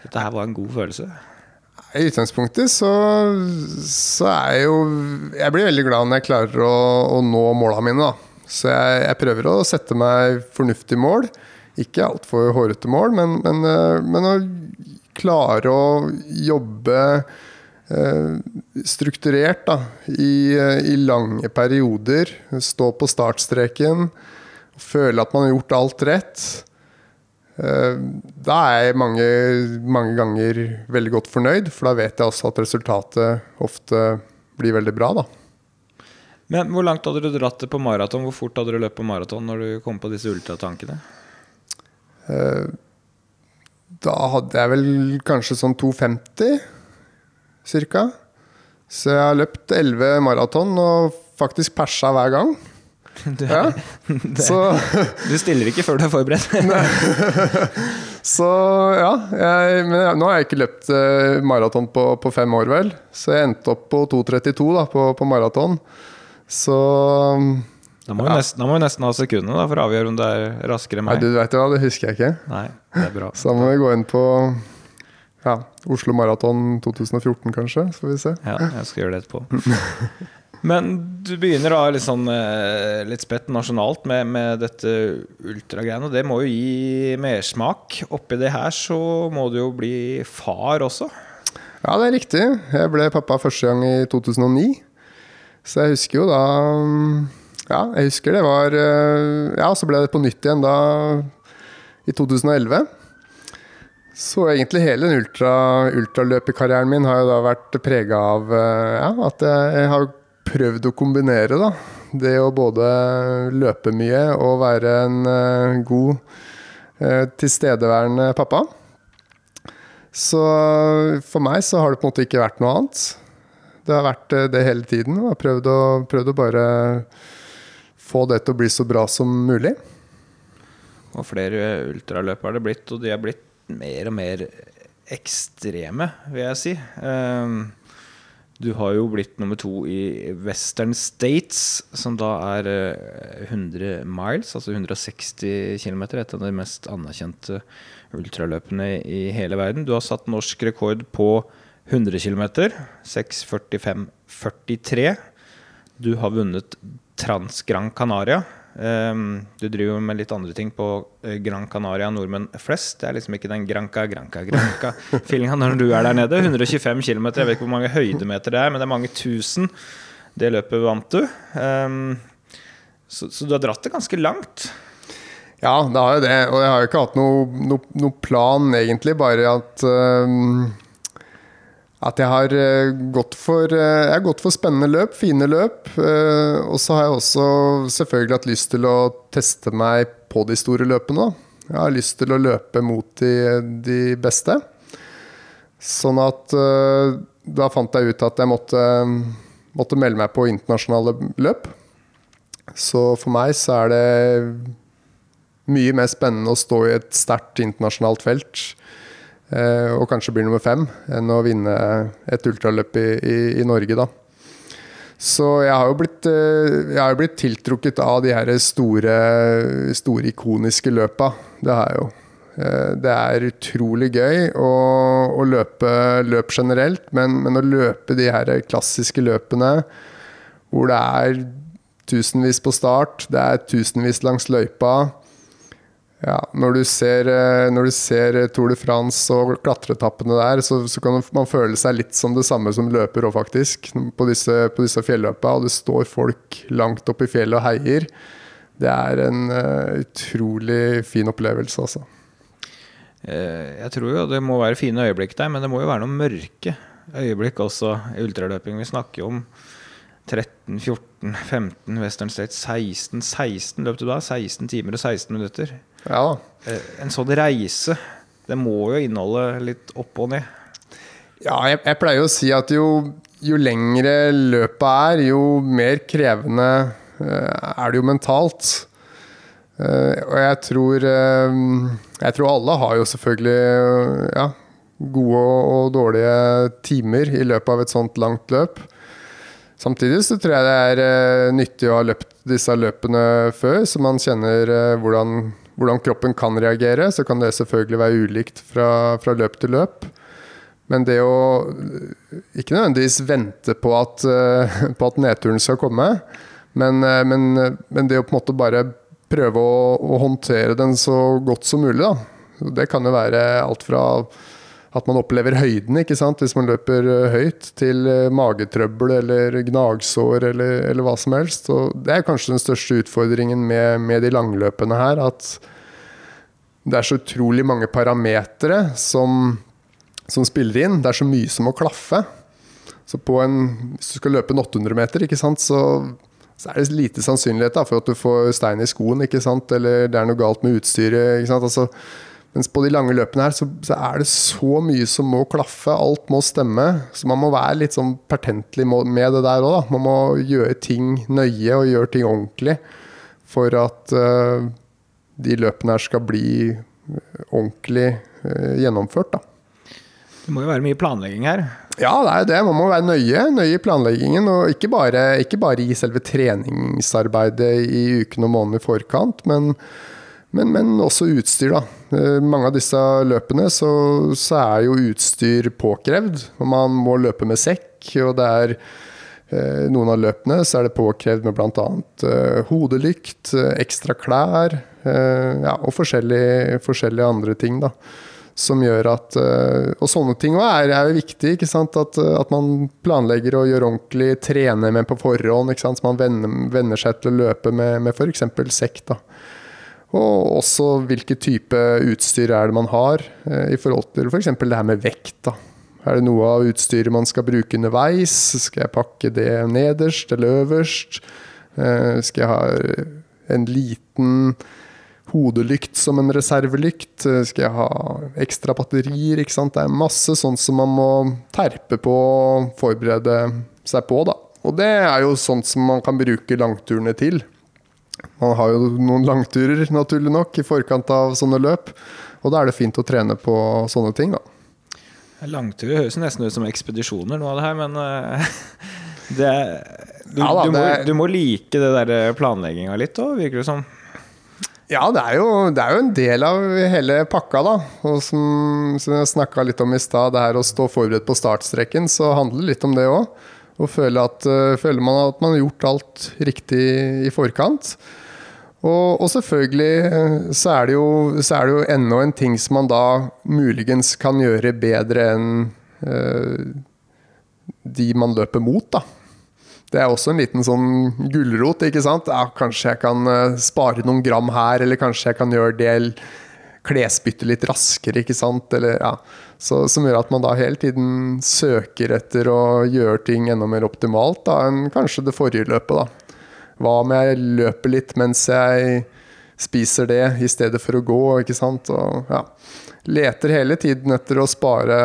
dette her var en god følelse? I utgangspunktet så, så er jeg jo Jeg blir veldig glad når jeg klarer å, å nå måla mine, da. Så jeg, jeg prøver å sette meg fornuftige mål. Ikke altfor hårete mål, men, men, eh, men å klare å jobbe eh, strukturert da, i, eh, i lange perioder. Stå på startstreken. Føle at man har gjort alt rett. Eh, Da er jeg mange, mange ganger veldig godt fornøyd, for da vet jeg også at resultatet ofte blir veldig bra. da. Men hvor langt hadde du dratt det på maraton? Hvor fort hadde du løpt på maraton når du kom på disse ultratankene? Eh, Da hadde jeg vel kanskje sånn 2,50 cirka. Så jeg har løpt 11 maraton og faktisk persa hver gang. Ja. Så, Du stiller ikke før du er forberedt. så ja. Jeg, men jeg, nå har jeg ikke løpt eh, maraton på, på fem år, vel. Så jeg endte opp på 2,32 da, på, på maraton. Så Da må, vi nesten, da må vi nesten ha sekundene da, for å avgjøre om det er raskere enn meg. Nei, du vet hva, det husker jeg ikke. Nei, det er bra. Så da må vi gå inn på ja, Oslo Maraton 2014, kanskje. Så får vi se. Ja, jeg skal gjøre det etterpå. Men du begynner da litt sånn eh, litt spett nasjonalt med, med dette ultragreiene. og Det må jo gi mersmak. Oppi det her så må du jo bli far også. Ja, det er riktig. Jeg ble pappa første gang i 2009. Så jeg husker jo da Ja, jeg husker det var eh, Ja, så ble det på nytt igjen da i 2011. Så egentlig hele den ultra, ultraløperkarrieren min har jo da vært prega av eh, ja, at jeg har prøvd å kombinere da. det å både løpe mye og være en eh, god, eh, tilstedeværende pappa. Så for meg så har det på en måte ikke vært noe annet. Det har vært eh, det hele tiden. Jeg har prøvd å, prøvd å bare få det til å bli så bra som mulig. Og flere ultraløp har det blitt, og de er blitt mer og mer ekstreme, vil jeg si. Ehm, Du har jo blitt nummer to i Western States, som da er eh, 100 miles, altså 160 km. Et av de mest anerkjente ultraløpene i hele verden. Du har satt norsk rekord på 100 km. 6.45,43. Du har vunnet Trans Gran Canaria. Um, du driver med litt andre ting på eh, Gran Canaria nordmenn flest. Det er liksom ikke den granca, granca, granca-feelinga når du er der nede. 125 km, jeg vet ikke hvor mange høydemeter det er, men det er mange tusen. Det løpet vant du. Um, så, så, du har dratt det ganske langt. Ja, det har jo det. Og jeg har jo ikke hatt noe, no, no plan, egentlig. Bare at um at jeg har eh, gått for, eh, jeg har gått for spennende løp, fine løp. Eh, og så har jeg også selvfølgelig hatt lyst til å teste meg på de store løpene. Jeg har lyst til å løpe mot de, de beste. Sånn at da fant jeg ut at jeg måtte, måtte melde meg på internasjonale løp. Så for meg så er det mye mer spennende å stå i et sterkt internasjonalt felt og kanskje blir nummer fem, enn å vinne et ultraløp i, i, i Norge, da. Så jeg har jo blitt, eh, har blitt tiltrukket av de her store, store ikoniske løpa. Det har jeg jo. Eh, det er utrolig gøy å, å løpe løp generelt, men, men, å løpe de her klassiske løpene hvor det er tusenvis på start, det er tusenvis langs løypa ja, når du, ser, eh, når du ser eh, Tour de France og klatreetappene der, så, så, kan man føle seg litt som det samme som løper òg, faktisk. På disse, på disse fjelløpa. Og det står folk langt oppe i fjellet og heier. Det er en uh, utrolig fin opplevelse, altså. Jeg tror jo det må være fine øyeblikk der, men det må jo være noen mørke øyeblikk også i ultraløping. Vi snakker jo om 13, 14, 15 Western State 16 16 løp du da? 16 timer og 16 minutter. Ja. Eh, en sånn reise, det må jo inneholde litt opp og ned. Ja, jeg, jeg pleier å si at jo, jo lengre løpet er, jo mer krevende uh, er det jo mentalt. Uh, og jeg tror Jeg tror alle har jo selvfølgelig ja, gode og dårlige timer i løpet av et sånt langt løp. Samtidig så tror jeg det er nyttig å ha løpt disse løpene før, så man kjenner hvordan hvordan kroppen kan reagere, så kan det selvfølgelig være ulikt fra, fra løp til løp. Men det å ikke nødvendigvis vente på at, eh, på at nedturen skal komme, men, eh, men, men, det å på en måte bare prøve å, å håndtere den så godt som mulig, da. Det kan jo være alt fra at man opplever høyden ikke sant? hvis man løper eh, høyt, til magetrøbbel eller gnagsår eller, eller, hva som helst. Og det er kanskje den største utfordringen med, med de langløpene her. At det er så utrolig mange parametere som, som, spiller inn. Det er så mye som må klaffe. Så en, hvis du skal løpe en 800 meter, ikke sant, så, så er det lite sannsynlighet da, for at du får stein i skoen, eller det er noe galt med utstyret. altså mens på de lange løpene her så, så, er det så mye som må klaffe. Alt må stemme. Så man må være litt sånn pertentlig med det der òg. Man må gjøre ting nøye og gjøre ting ordentlig for at uh, de løpene her skal bli eh, ordentlig uh, gjennomført. da. Det må jo være mye planlegging her? Ja, det er det. Man må være nøye, nøye i planleggingen. Og ikke bare, ikke bare i selve treningsarbeidet i ukene og månedene i forkant, men, men, men, også utstyr. da. Uh, mange av disse løpene så, så, er jo utstyr påkrevd. og Man må løpe med sekk, og det er Eh, noen av løpene så er det påkrevd med bl.a. Uh, hodelykt, uh, ekstra klær ja, og forskjellige, forskjellige, andre ting. da som gjør at Og sånne ting er, er jo viktig. ikke sant? At, at, man planlegger å gjøre ordentlig, trene med på forhånd. ikke sant? Så man venner, venner seg til å løpe med, med f.eks. sekk. da. Og også hvilke type utstyr er det man har uh, i forhold til f.eks. For det her med vekt. da. Er det noe av utstyret man skal bruke underveis? Skal jeg pakke det nederst eller øverst? Eh, skal jeg ha en liten hodelykt som en reservelykt? Eh, skal jeg ha ekstra batterier? Ikke sant? Det er masse sånt som man må terpe på og forberede seg på. da. Og det er jo sånt som man kan bruke langturene til. Man har jo noen langturer, naturlig nok, i forkant av sånne løp. Og da er det fint å trene på sånne ting, da. Langturer høres nesten ut som ekspedisjoner, noe av det her, men uh, det, du, ja, da, du, må, du, må, like det der planlegginga litt òg, virker det som. Ja, det er, jo, det er, jo, en del av hele pakka, da. Og som, som jeg snakka litt om i stad, det her å stå forberedt på startstreken, så handler det litt om det òg. Og føle at, uh, føler man at man har gjort alt riktig i forkant. Og, og, selvfølgelig eh, så er, det jo, så er det jo ennå en ting som man da muligens kan gjøre bedre enn uh, de man løper mot, da. Det er også en liten sånn gulrot. ikke sant? Ja, kanskje jeg kan uh, spare noen gram her, eller kanskje jeg kan gjøre det klesbytte litt raskere. ikke sant? Eller, ja. Så, som gjør at man da hele tiden søker etter å gjøre ting enda mer optimalt da, enn kanskje det forrige løpet. da. Hva om jeg løper litt mens jeg spiser det, i stedet for å gå? ikke sant? Og, ja. Leter hele tiden etter å spare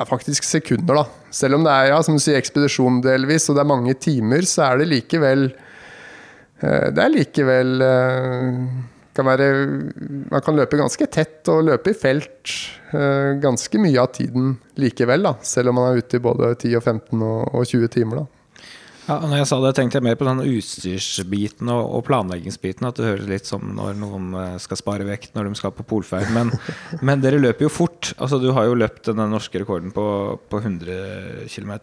ja, faktisk sekunder, da. Selv om det er ja, som du sier, ekspedisjon delvis, og det er mange timer, så er det likevel eh, Det er likevel eh, kan være, Man kan løpe ganske tett og løpe i felt uh, ganske mye av tiden likevel, da. Selv om man er ute i både 10, og 15 og 20 timer. da. Ja, når jeg sa det, tenkte jeg mer på den utstyrsbiten og, og, planleggingsbiten. At det høres litt som når noen eh, skal spare vekt når de skal på polferd. Men, men, dere løper jo fort. Altså, du har jo løpt den norske rekorden på, på 100 km.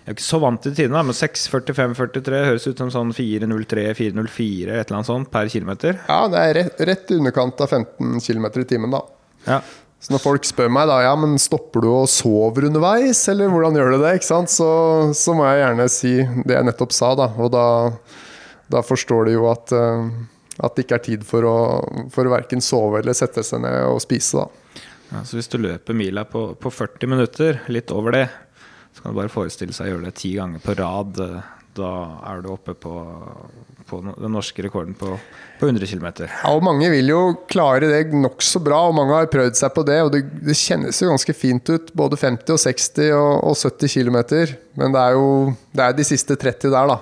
Jeg er ikke så vant til tidene, men 6.45-43 høres ut som sånn 4.03-4.04 et eller annet sånt per km. Ja, det er rett, rett i underkant av 15 km i timen, da. Ja. Så når folk spør meg da, ja, men stopper du og sover underveis, eller hvordan gjør du det, ikke sant? Så, så må jeg gjerne si det jeg nettopp sa, da. Og da, da forstår de jo at, uh, at det ikke er tid for å, for verken sove eller sette seg ned og spise, da. Ja, så hvis du løper mila på, på 40 minutter, litt over det, så kan du bare forestille seg å gjøre det ti ganger på rad. Uh, da er du oppe på, på den norske rekorden på, på 100 km. Ja, og mange vil jo klare det nokså bra, og mange har prøvd seg på det. Og det, det, kjennes jo ganske fint ut, både 50 og 60 og, og 70 km. Men det er jo det er de siste 30 der, da.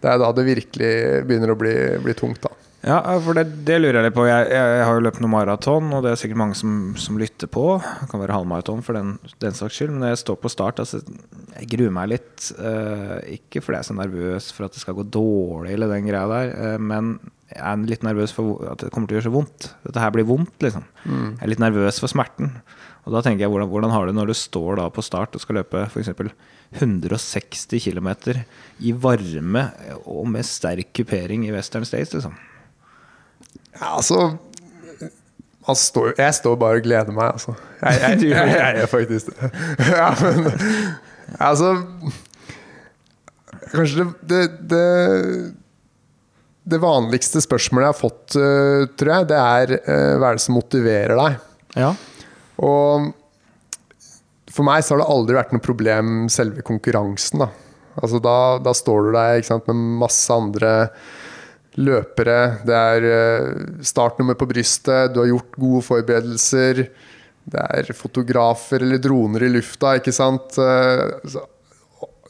Det er da det virkelig begynner å bli, bli tungt, da. Ja, for det, det, lurer jeg litt på. Jeg, jeg, jeg har jo løpt noen maraton, og det er sikkert mange som, som lytter på. Det kan være halvmaraton for den, den saks skyld. Men når jeg står på start, altså, jeg gruer meg litt. Uh, ikke fordi jeg er så nervøs for at det skal gå dårlig, eller den greia der, uh, men jeg er litt nervøs for at det kommer til å gjøre så vondt. Dette her blir vondt, liksom. Mm. Jeg er litt nervøs for smerten. Og da tenker jeg, hvordan, hvordan har du når du står da på start og skal løpe f.eks. 160 km i varme og med sterk kupering i Western States, liksom? Ja, altså står, Jeg står bare og gleder meg, altså. Jeg, jeg, jeg, jeg er faktisk det. Ja, men altså Kanskje det, det, det vanligste spørsmålet jeg har fått, uh, tror jeg, det er uh, hva er det som motiverer deg? Ja. Og for meg så har det aldri vært noe problem selve konkurransen. Da, altså da, da står du der sant, med masse andre løpere, det er eh, startnummer på brystet, du har gjort gode forberedelser. Det er fotografer eller droner i lufta, ikke sant. Eh,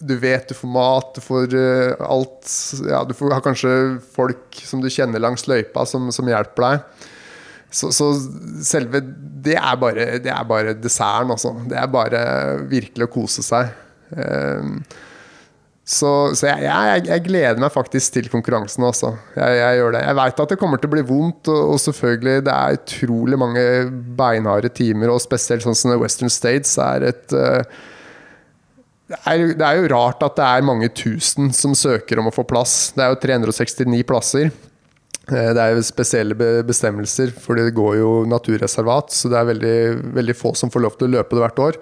du vet du får mat, du får eh, alt ja, Du får, har kanskje folk som du kjenner langs løypa, som, som hjelper deg. Så, så, selve Det er bare, det er bare desserten, altså. Det er bare virkelig å kose seg. Uh, så, så jeg, jeg, jeg, gleder meg faktisk til konkurransen også. Jeg, jeg gjør det. Jeg veit at det kommer til å bli vondt, og, og, selvfølgelig det er utrolig mange beinharde timer, og spesielt sånn som Western States er et uh, det, er, det er, jo rart at det er mange tusen som søker om å få plass. Det er jo 369 plasser. Eh, det er jo spesielle bestemmelser, for det går jo naturreservat, så det er veldig, veldig få som får lov til å løpe det hvert år.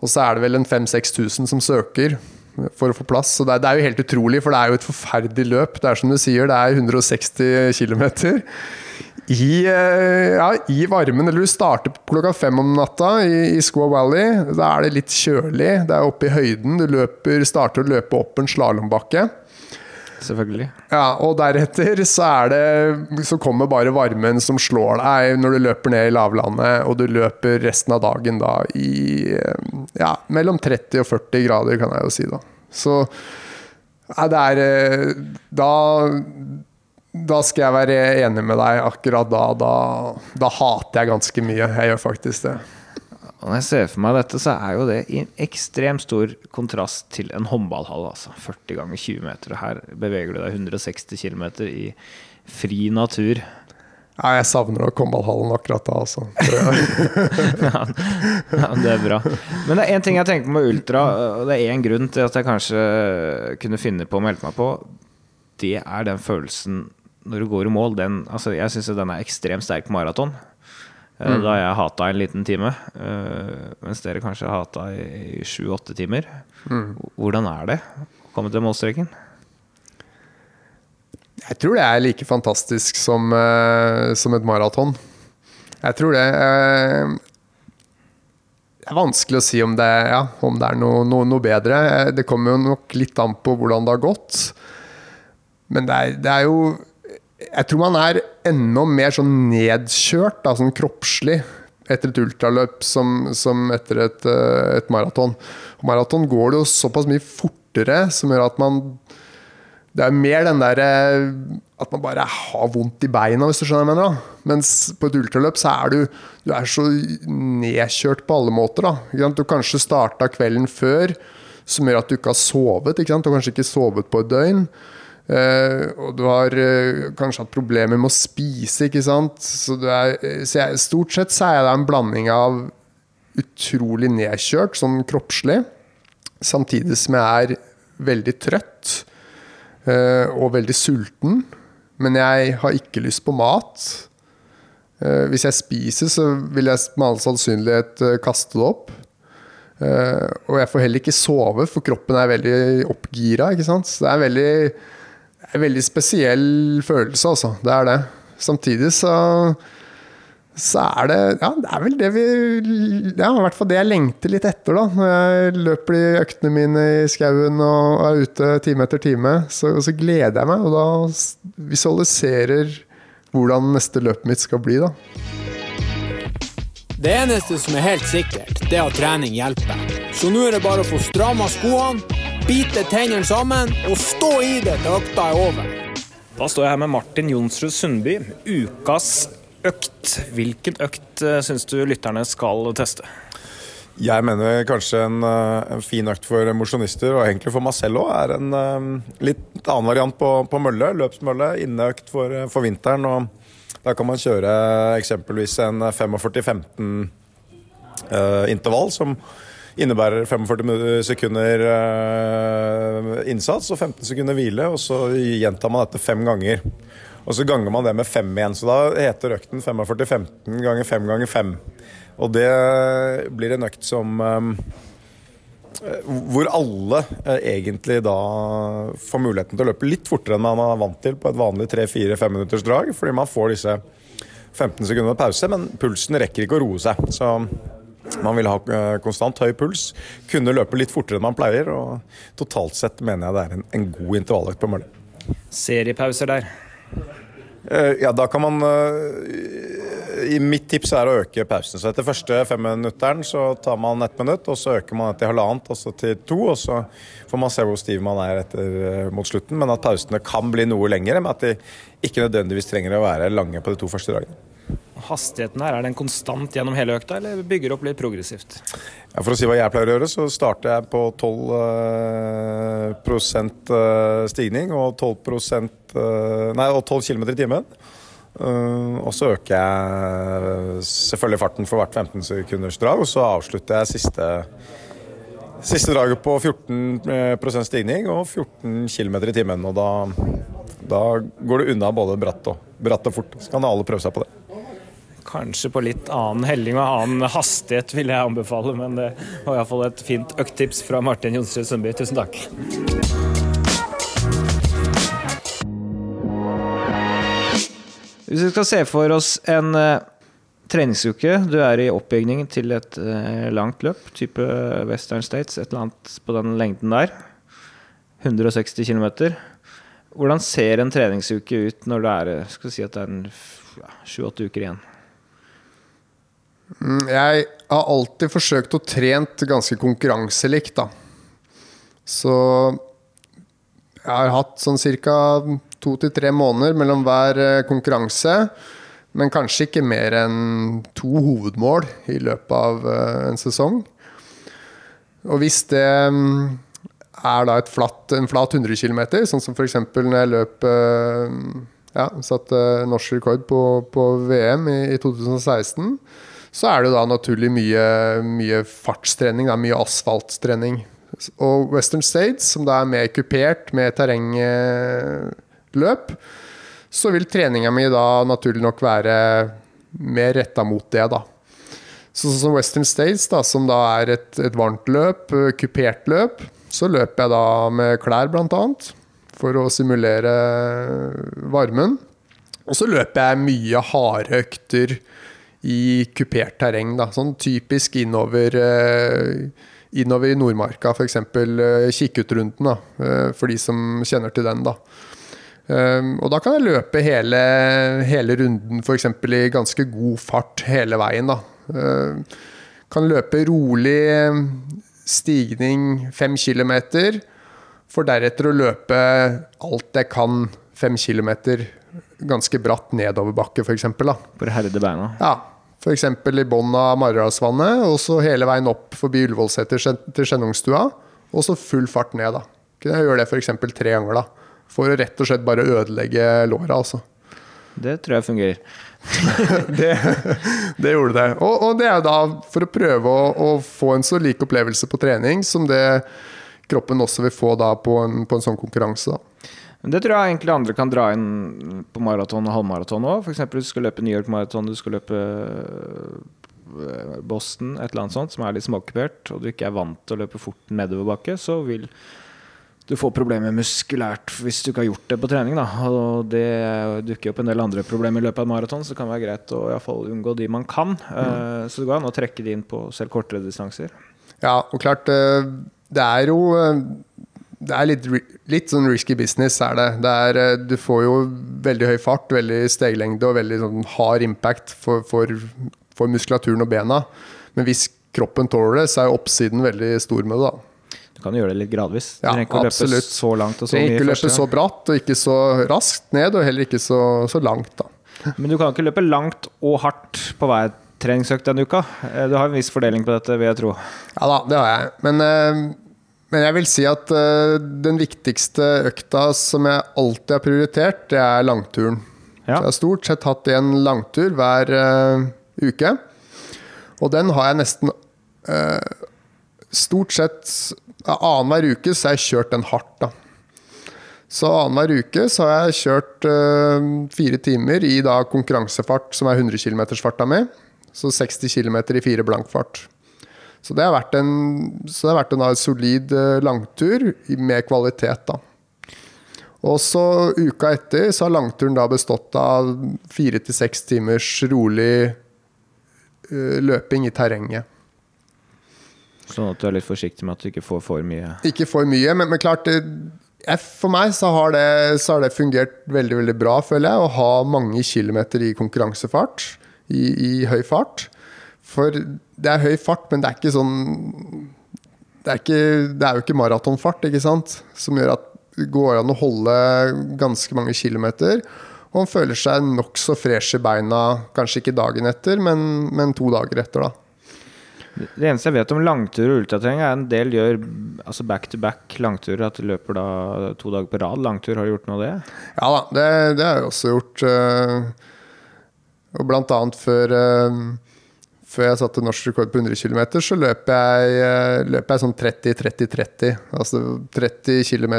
Og så er det vel en 5000-6000 som søker for å få plass. Så det er, det er, jo helt utrolig, for det er jo et forferdelig løp. Det er som du sier, det er 160 km. I, eh, ja, I varmen, eller du starter klokka fem om natta i, i Squaw Valley. Da er det litt kjølig, det er oppe i høyden. Du løper, starter å løpe opp en slalåmbakke. Selvfølgelig. Ja, og deretter så er det Så kommer bare varmen som slår deg når du løper ned i lavlandet, og du løper resten av dagen da i ja, mellom 30 og 40 grader, kan jeg jo si, da. Så ja, det er eh, Da da skal jeg være enig med deg. Akkurat da, da, da hater jeg ganske mye. Jeg gjør faktisk det. Og når jeg ser for meg dette, så er jo det i en ekstremt stor kontrast til en håndballhall. Altså 40 ganger 20 meter. Og her beveger du deg 160 km i fri natur. Ja, jeg savner nok håndballhallen akkurat da, altså. ja, det er bra. Men det er én ting jeg tenker på med ultra, og det er én grunn til at jeg kanskje kunne finne på å melde meg på. Det er den følelsen når du går i mål. Den, altså jeg syns den er ekstremt sterk på maraton. Mm. Da jeg hata en liten time, mens dere kanskje hata i sju-åtte timer. Mm. Hvordan er det å komme til målstreken? Jeg tror det er like fantastisk som, uh, som et maraton. Jeg tror det Det er vanskelig å si om det, ja, om det er noe, noe, noe, bedre. Det kommer jo nok litt an på hvordan det har gått. Men det er, det er jo Jeg tror man er enda mer sånn nedkjørt, da, sånn kroppslig, etter et ultraløp som, som etter et, uh, et maraton. Maraton går det jo såpass mye fortere, som gjør at man det er mer den der eh, at man bare har vondt i beina, hvis du skjønner hva jeg mener. Da. Mens på et ultraløp så er du, du er så nedkjørt på alle måter. Da. Du kanskje starta kvelden før, som gjør at du ikke har sovet. Ikke sant? Du har kanskje ikke sovet på et døgn. Uh, og du har uh, kanskje hatt problemer med å spise, ikke sant. Så, er, så jeg, stort sett så er det en blanding av utrolig nedkjørt, sånn kroppslig, samtidig som jeg er veldig trøtt. uh, og veldig sulten. Men jeg har ikke lyst på mat. Eh, hvis jeg spiser, så vil jeg med all sannsynlighet eh, kaste det opp. og jeg får heller ikke sove, for kroppen er veldig oppgira. Ikke sant? Så det er veldig, en veldig spesiell følelse, altså. Det er det. Samtidig så så er det Ja, det er vel det vi Ja, i hvert fall det jeg lengter litt etter, da. Når jeg løper de øktene mine i skauen og er ute time etter time, så, så, gleder jeg meg. Og da visualiserer hvordan neste løpet mitt skal bli, da. Det eneste som er helt sikkert, det er at trening hjelper. Så nå er det bare å få stramma skoene, bite tennene sammen og stå i det til økta er over. Da står jeg her med Martin Jonsrud Sundby, ukas økt. Hvilken økt uh, syns du lytterne skal teste? Jeg mener kanskje en, eh, en fin økt for mosjonister, og egentlig for meg selv òg, er en uh, litt annen variant på, på mølle. Løpsmølle. Inneøkt for, for, vinteren. og Da kan man kjøre eksempelvis en 45-15 uh, intervall, som innebærer 45 sekunder innsats og 15 sekunder hvile. Og så gjentar man dette fem ganger. Og så ganger man det med fem igjen. Så da heter økten 45-15 ganger 5 ganger 5. Og det blir en økt som um, hvor alle uh, egentlig da får muligheten til å løpe litt fortere enn man er vant til på et vanlig 3-4-5 minutters drag, fordi man får disse 15 sekunder pause, men pulsen rekker ikke å roe seg. Så man vil ha uh, konstant høy puls, kunne løpe litt fortere enn man pleier, og totalt sett mener jeg det er en, en god intervalløkt på mølle. Seriepauser der. Eh, ja, da kan man eh, i Mitt tips er å øke pausen. Så etter første femminutteren så tar man ett minutt, og så øker man etter halvannet, og så til to. Og så får man se hvor stiv man er etter, eh, mot slutten. Men at pausene kan bli noe lengre, men at de ikke nødvendigvis trenger å være lange på de to første dagene. Hastigheten her, er den konstant gjennom hele økta, eller bygger opp litt progressivt? Ja, for å si hva jeg pleier å gjøre, så starter jeg på 12 uh, stigning og 12 uh, Nei, og 12 km i timen. Og så øker jeg selvfølgelig farten for hvert 15 sekunders drag, og så avslutter jeg siste, siste draget på 14% stigning og 14 km i timen. Og da, da går det unna både bratt og, bratt og fort. Så kan alle prøve seg på det. Kanskje på litt annen helling og annen hastighet, vil jeg anbefale. Men det var iallfall et fint økttips fra Martin Jonsrud Sundby. Tusen takk. Hvis vi skal se for oss en uh, treningsuke, du er i oppbygning til et uh, langt løp, type Western States, et eller annet på den lengden der. 160 km. Hvordan ser en treningsuke ut når det er eh, si det er sju-åtte uker igjen? Mm, jeg har alltid forsøkt å trent ganske konkurranselikt, da. Så jeg har hatt sånn cirka to til tre måneder mellom hver eh, konkurranse. Men kanskje ikke mer enn to hovedmål i løpet av eh, en sesong. Og hvis det mm, er da flatt, en flat 100 km, sånn som f.eks. når jeg løp eh, ja, satte norsk rekord på, på VM i, i, 2016, så er det da naturlig mye, mye fartstrening, da, mye asfalttrening. Og Western States, som da er mer kupert med terrengløp, så vil treninga mi da naturlig nok være mer retta mot det, da. Sånn som Western States, da, som da er et, et varmt løp, eh, kupert løp, så løper jeg da med klær, blant annet, for å simulere varmen. Og så løper jeg mye harde økter i kupert terreng, da. Sånn typisk innover eh, innover i Nordmarka, f.eks. Eh, Kikkutrunden, da, for de som kjenner til den. da. Um, og da kan jeg løpe hele, hele runden f.eks. i ganske god fart hele veien. da. Uh, kan løpe rolig stigning fem kilometer, for deretter å løpe alt jeg kan fem kilometer ganske bratt nedoverbakke, f.eks. For å herde beina? Ja. F.eks. i bunnen av Maridalsvannet, og så hele veien opp forbi Ullevålseter til Skjennungstua, og så full fart ned. da. Kunne jeg gjøre det f.eks. tre ganger. da for å rett og slett bare ødelegge låra, altså. Det tror jeg fungerer. det, det, gjorde det. Og, og, det er da for å prøve å, å, få en så lik opplevelse på trening som det kroppen også vil få da på en, på en sånn konkurranse. da. Det tror jeg egentlig andre kan dra inn på maraton og halvmaraton òg. F.eks. du skal løpe New York Marathon, du skal løpe øh, Boston, et eller annet sånt som er litt småkupert, og du ikke er vant til å løpe fort nedoverbakke, så vil du får problemer muskulært hvis du ikke har gjort det på trening. Da. Og det dukker opp en del andre problemer i løpet av et maraton, så det kan være greit å i fall unngå de man kan. Mm. Uh, så det går an å trekke de inn på selv kortere distanser. Ja, og klart eh, Det er jo eh, det er litt, litt sånn risky business, er det. det er, du får jo veldig høy fart, veldig steglengde og veldig sånn hard impact for, for, for muskulaturen og bena. Men hvis kroppen tåler det, så er oppsiden veldig stor med det. da kan gjøre det litt gradvis. Du trenger ikke å løpe så langt og så mye. Ikke løpe så bratt og ikke så raskt ned, og heller ikke så, så, langt. da. Men du kan ikke løpe langt og hardt på hver treningsøkt denne uka. Eh, du har en viss fordeling på dette, vil jeg tro. Ja da, det har jeg. Men, eh, men jeg vil si at uh, den viktigste økta som jeg alltid har prioritert, det er langturen. Ja. Så jeg har stort sett hatt en langtur hver uke. Og den har jeg nesten Stort sett Annenhver uke så har jeg kjørt den hardt, da. Så annenhver uke så har jeg kjørt uh, fire timer i da konkurransefart, som er 100 km-farta mi. Så 60 km i fire blankfart. Så det har vært en, så det har vært en solid uh, langtur med kvalitet, da. Og så uka etter så har langturen da bestått av fire til seks timers rolig uh, løping i terrenget. Sånn at du er litt forsiktig med at du ikke får for mye? Ikke for mye, men, men klart det, For meg så har, det, så har, det, fungert veldig veldig bra, føler jeg, å ha mange kilometer i konkurransefart. I, i, høy fart. For det er høy fart, men det er ikke sånn Det er, ikke, det er jo ikke maratonfart, ikke sant? Som gjør at det går an å holde ganske mange kilometer. Og han føler seg nokså fresh i beina, kanskje ikke dagen etter, men, men to dager etter, da. Det eneste jeg vet om langtur og ultratrening, er en del gjør altså back to back langturer. At de løper da to dager på rad. Langtur, har du gjort noe av det? Ja da, det, det har jeg også gjort. Eh, og blant annet før, eh, før jeg satte norsk rekord på 100 km, så løper jeg, løp jeg sånn 30-30-30. Altså 30 km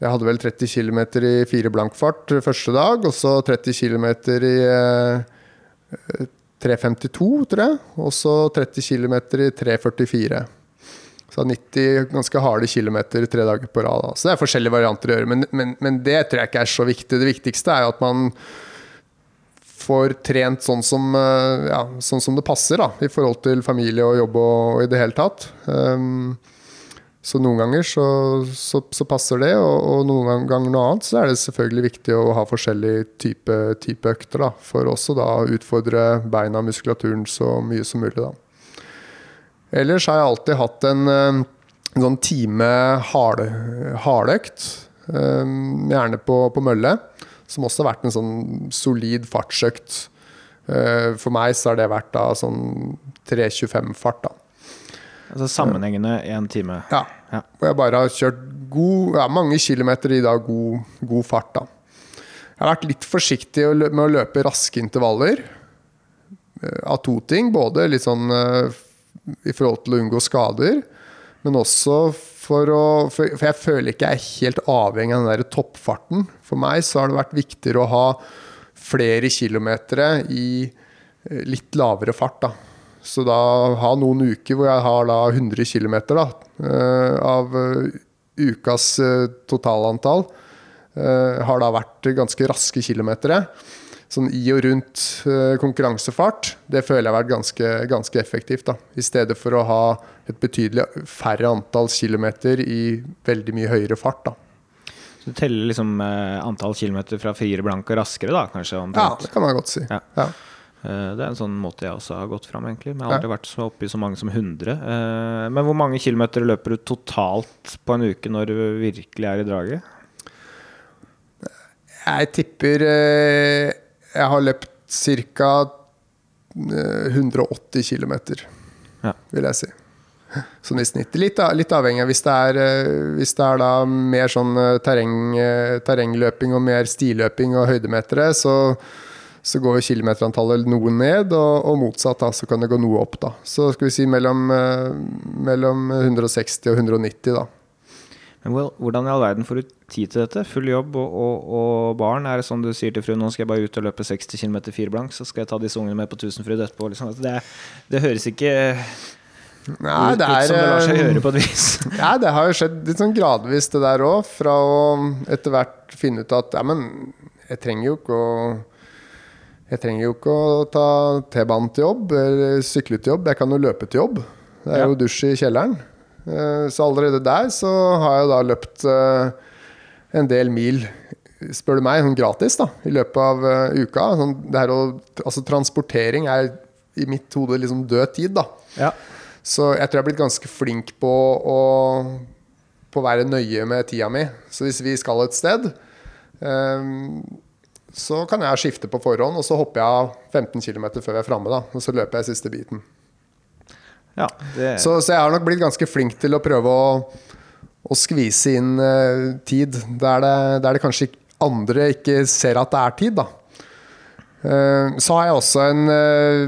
Jeg hadde vel 30 km i fire blank fart første dag, og så 30 km i 3.52, tror jeg. Og så 30 km i 3.44. Så 90 ganske harde kilometer tre dager på rad. Så det er forskjellige varianter å gjøre, men, men, men, det tror jeg ikke er så viktig. Det viktigste er jo at man får trent sånn som, eh, ja, sånn som det passer, da, i forhold til familie og jobb og, og i det hele tatt. Um, så noen ganger så, så, så passer det, og, og, noen ganger noe annet så er det selvfølgelig viktig å ha forskjellig type, type økter. Da, for også da å utfordre beina og muskulaturen så mye som mulig. Da. Ellers har jeg alltid hatt en, en sånn time hardøkt, um, gjerne på, på, mølle. Som også har vært en sånn solid fartsøkt. Eh, for meg så har det vært da sånn 3.25-fart, da. Altså sammenhengende én time. Ja. Ja. Hvor jeg bare har kjørt god, ja, mange kilometer i da god, god fart, da. Jeg har vært litt forsiktig med å løpe raske intervaller. eh, Av to ting. Både litt sånn eh, i forhold til å unngå skader, men også for å For, for jeg føler ikke jeg er helt avhengig av den der toppfarten. For meg så har det vært viktigere å ha flere kilometer i eh, litt lavere fart, da. Så da ha noen uker hvor jeg har da 100 km da, eh, av eh, ukas totalantall, har da vært ganske raske kilometere. Sånn i og rundt eh, konkurransefart, det føler jeg har vært ganske, ganske effektivt. da. I stedet for å ha et betydelig færre antall kilometer i veldig mye høyere fart. da. Så du teller liksom eh, antall kilometer fra fire blanke raskere, da, kanskje? Ja, det kan man godt si. Ja. Ja. Eh, Det er en sånn måte jeg også har gått fram, egentlig. Men jeg har aldri vært så oppe i så mange som 100. Eh, Men hvor mange kilometer løper du totalt på en uke når du virkelig er i draget? Jeg tipper jeg har løpt ca. 180 km, Ja. vil jeg si. Sånn i snitt. Litt, litt avhengig. Hvis det er, eh, hvis det er da mer sånn eh, terreng, eh, terrengløping og mer stiløping og høydemetere, så, så går jo kilometerantallet noe ned, og, og motsatt, da, så kan det gå noe opp. da. Så skal vi si mellom, mellom 160 og 190, da. Men hvor- hvordan i all verden får du tid til dette? Full jobb og, og, og barn? Er det sånn du sier til fruen nå skal jeg bare ut og løpe 60 km firblank, så skal jeg ta disse ungene med på Tusenfryd etterpå? Liksom. Altså, Det, det høres ikke Nei, ut, det ut er, som det lar seg eh, gjøre på et vis. Ja, det har jo skjedd litt sånn gradvis, det der òg. Fra å etter hvert finne ut at ja, men jeg trenger jo ikke å Jeg trenger jo ikke å ta T-banen til jobb eller sykle til jobb. Jeg kan jo løpe til jobb. Det er Ja. jo dusj i kjelleren. Eh, Så allerede der så har jeg da løpt eh, en del mil, spør du meg, sånn gratis da, i løpet av eh, uka. Sånn, å, altså transportering er i mitt hode liksom død tid, da. Ja. Så jeg tror jeg er blitt ganske flink på å, på å være nøye med tida mi. Så hvis vi skal et sted, um, så kan jeg skifte på forhånd, og så hopper jeg av 15 km før vi er framme. da, Og så løper jeg siste biten. Ja, det, Så, så jeg har nok blitt ganske flink til å prøve å, å skvise inn uh, tid der det, der det kanskje andre ikke ser at det er tid, da. Uh, så har jeg også en uh,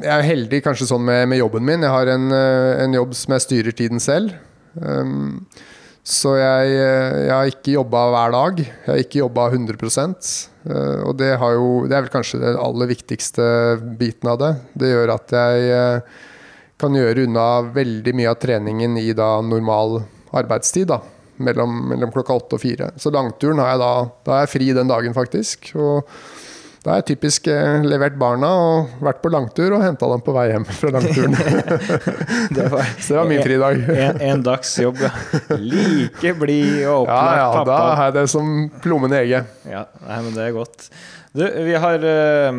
Jeg er heldig kanskje sånn med, med jobben min. Jeg har en, en jobb som jeg styrer tiden selv. Um, så jeg, jeg har ikke jobba hver dag. Jeg har ikke jobba 100 eh, Og det, jo, det er vel kanskje den aller viktigste biten av det. Det gjør at jeg kan gjøre unna veldig mye av treningen i da normal arbeidstid. da mellom, mellom klokka åtte og fire. Så langturen har jeg da Da er jeg fri den dagen, faktisk. Og da har jeg typisk eh, levert barna og vært på langtur og henta dem på vei hjem fra langturen. det var Så det var min fridag. en, en dags jobb, ja. Like blid og Ja, opplagt ja, da pappa. har jeg det som plommen i egget. Ja, nei, men det er godt. Du, vi har uh,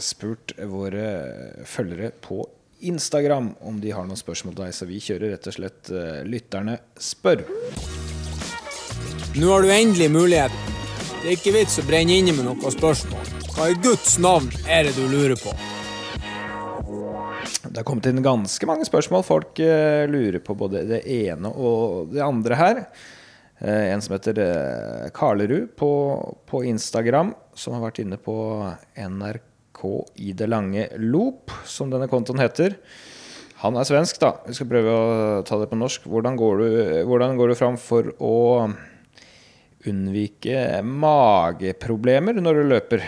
spurt våre følgere på Instagram om de har noen spørsmål til deg, så vi kjører rett og slett eh, Lytterne spør. Nå har du endelig muligheten. Det er ikke vits å brenne inne med noen spørsmål. Hva i Guds navn er det du lurer på? Det har kommet inn ganske mange spørsmål. Folk eh, lurer på både det ene og det andre her. Eh, en som heter Karlerud på, på Instagram, som har vært inne på NRK i det lange loop, som denne kontoen heter. Han er svensk, da. Vi skal prøve å ta det på norsk. Hvordan går du, hvordan går du fram for å unnvike mageproblemer når du løper?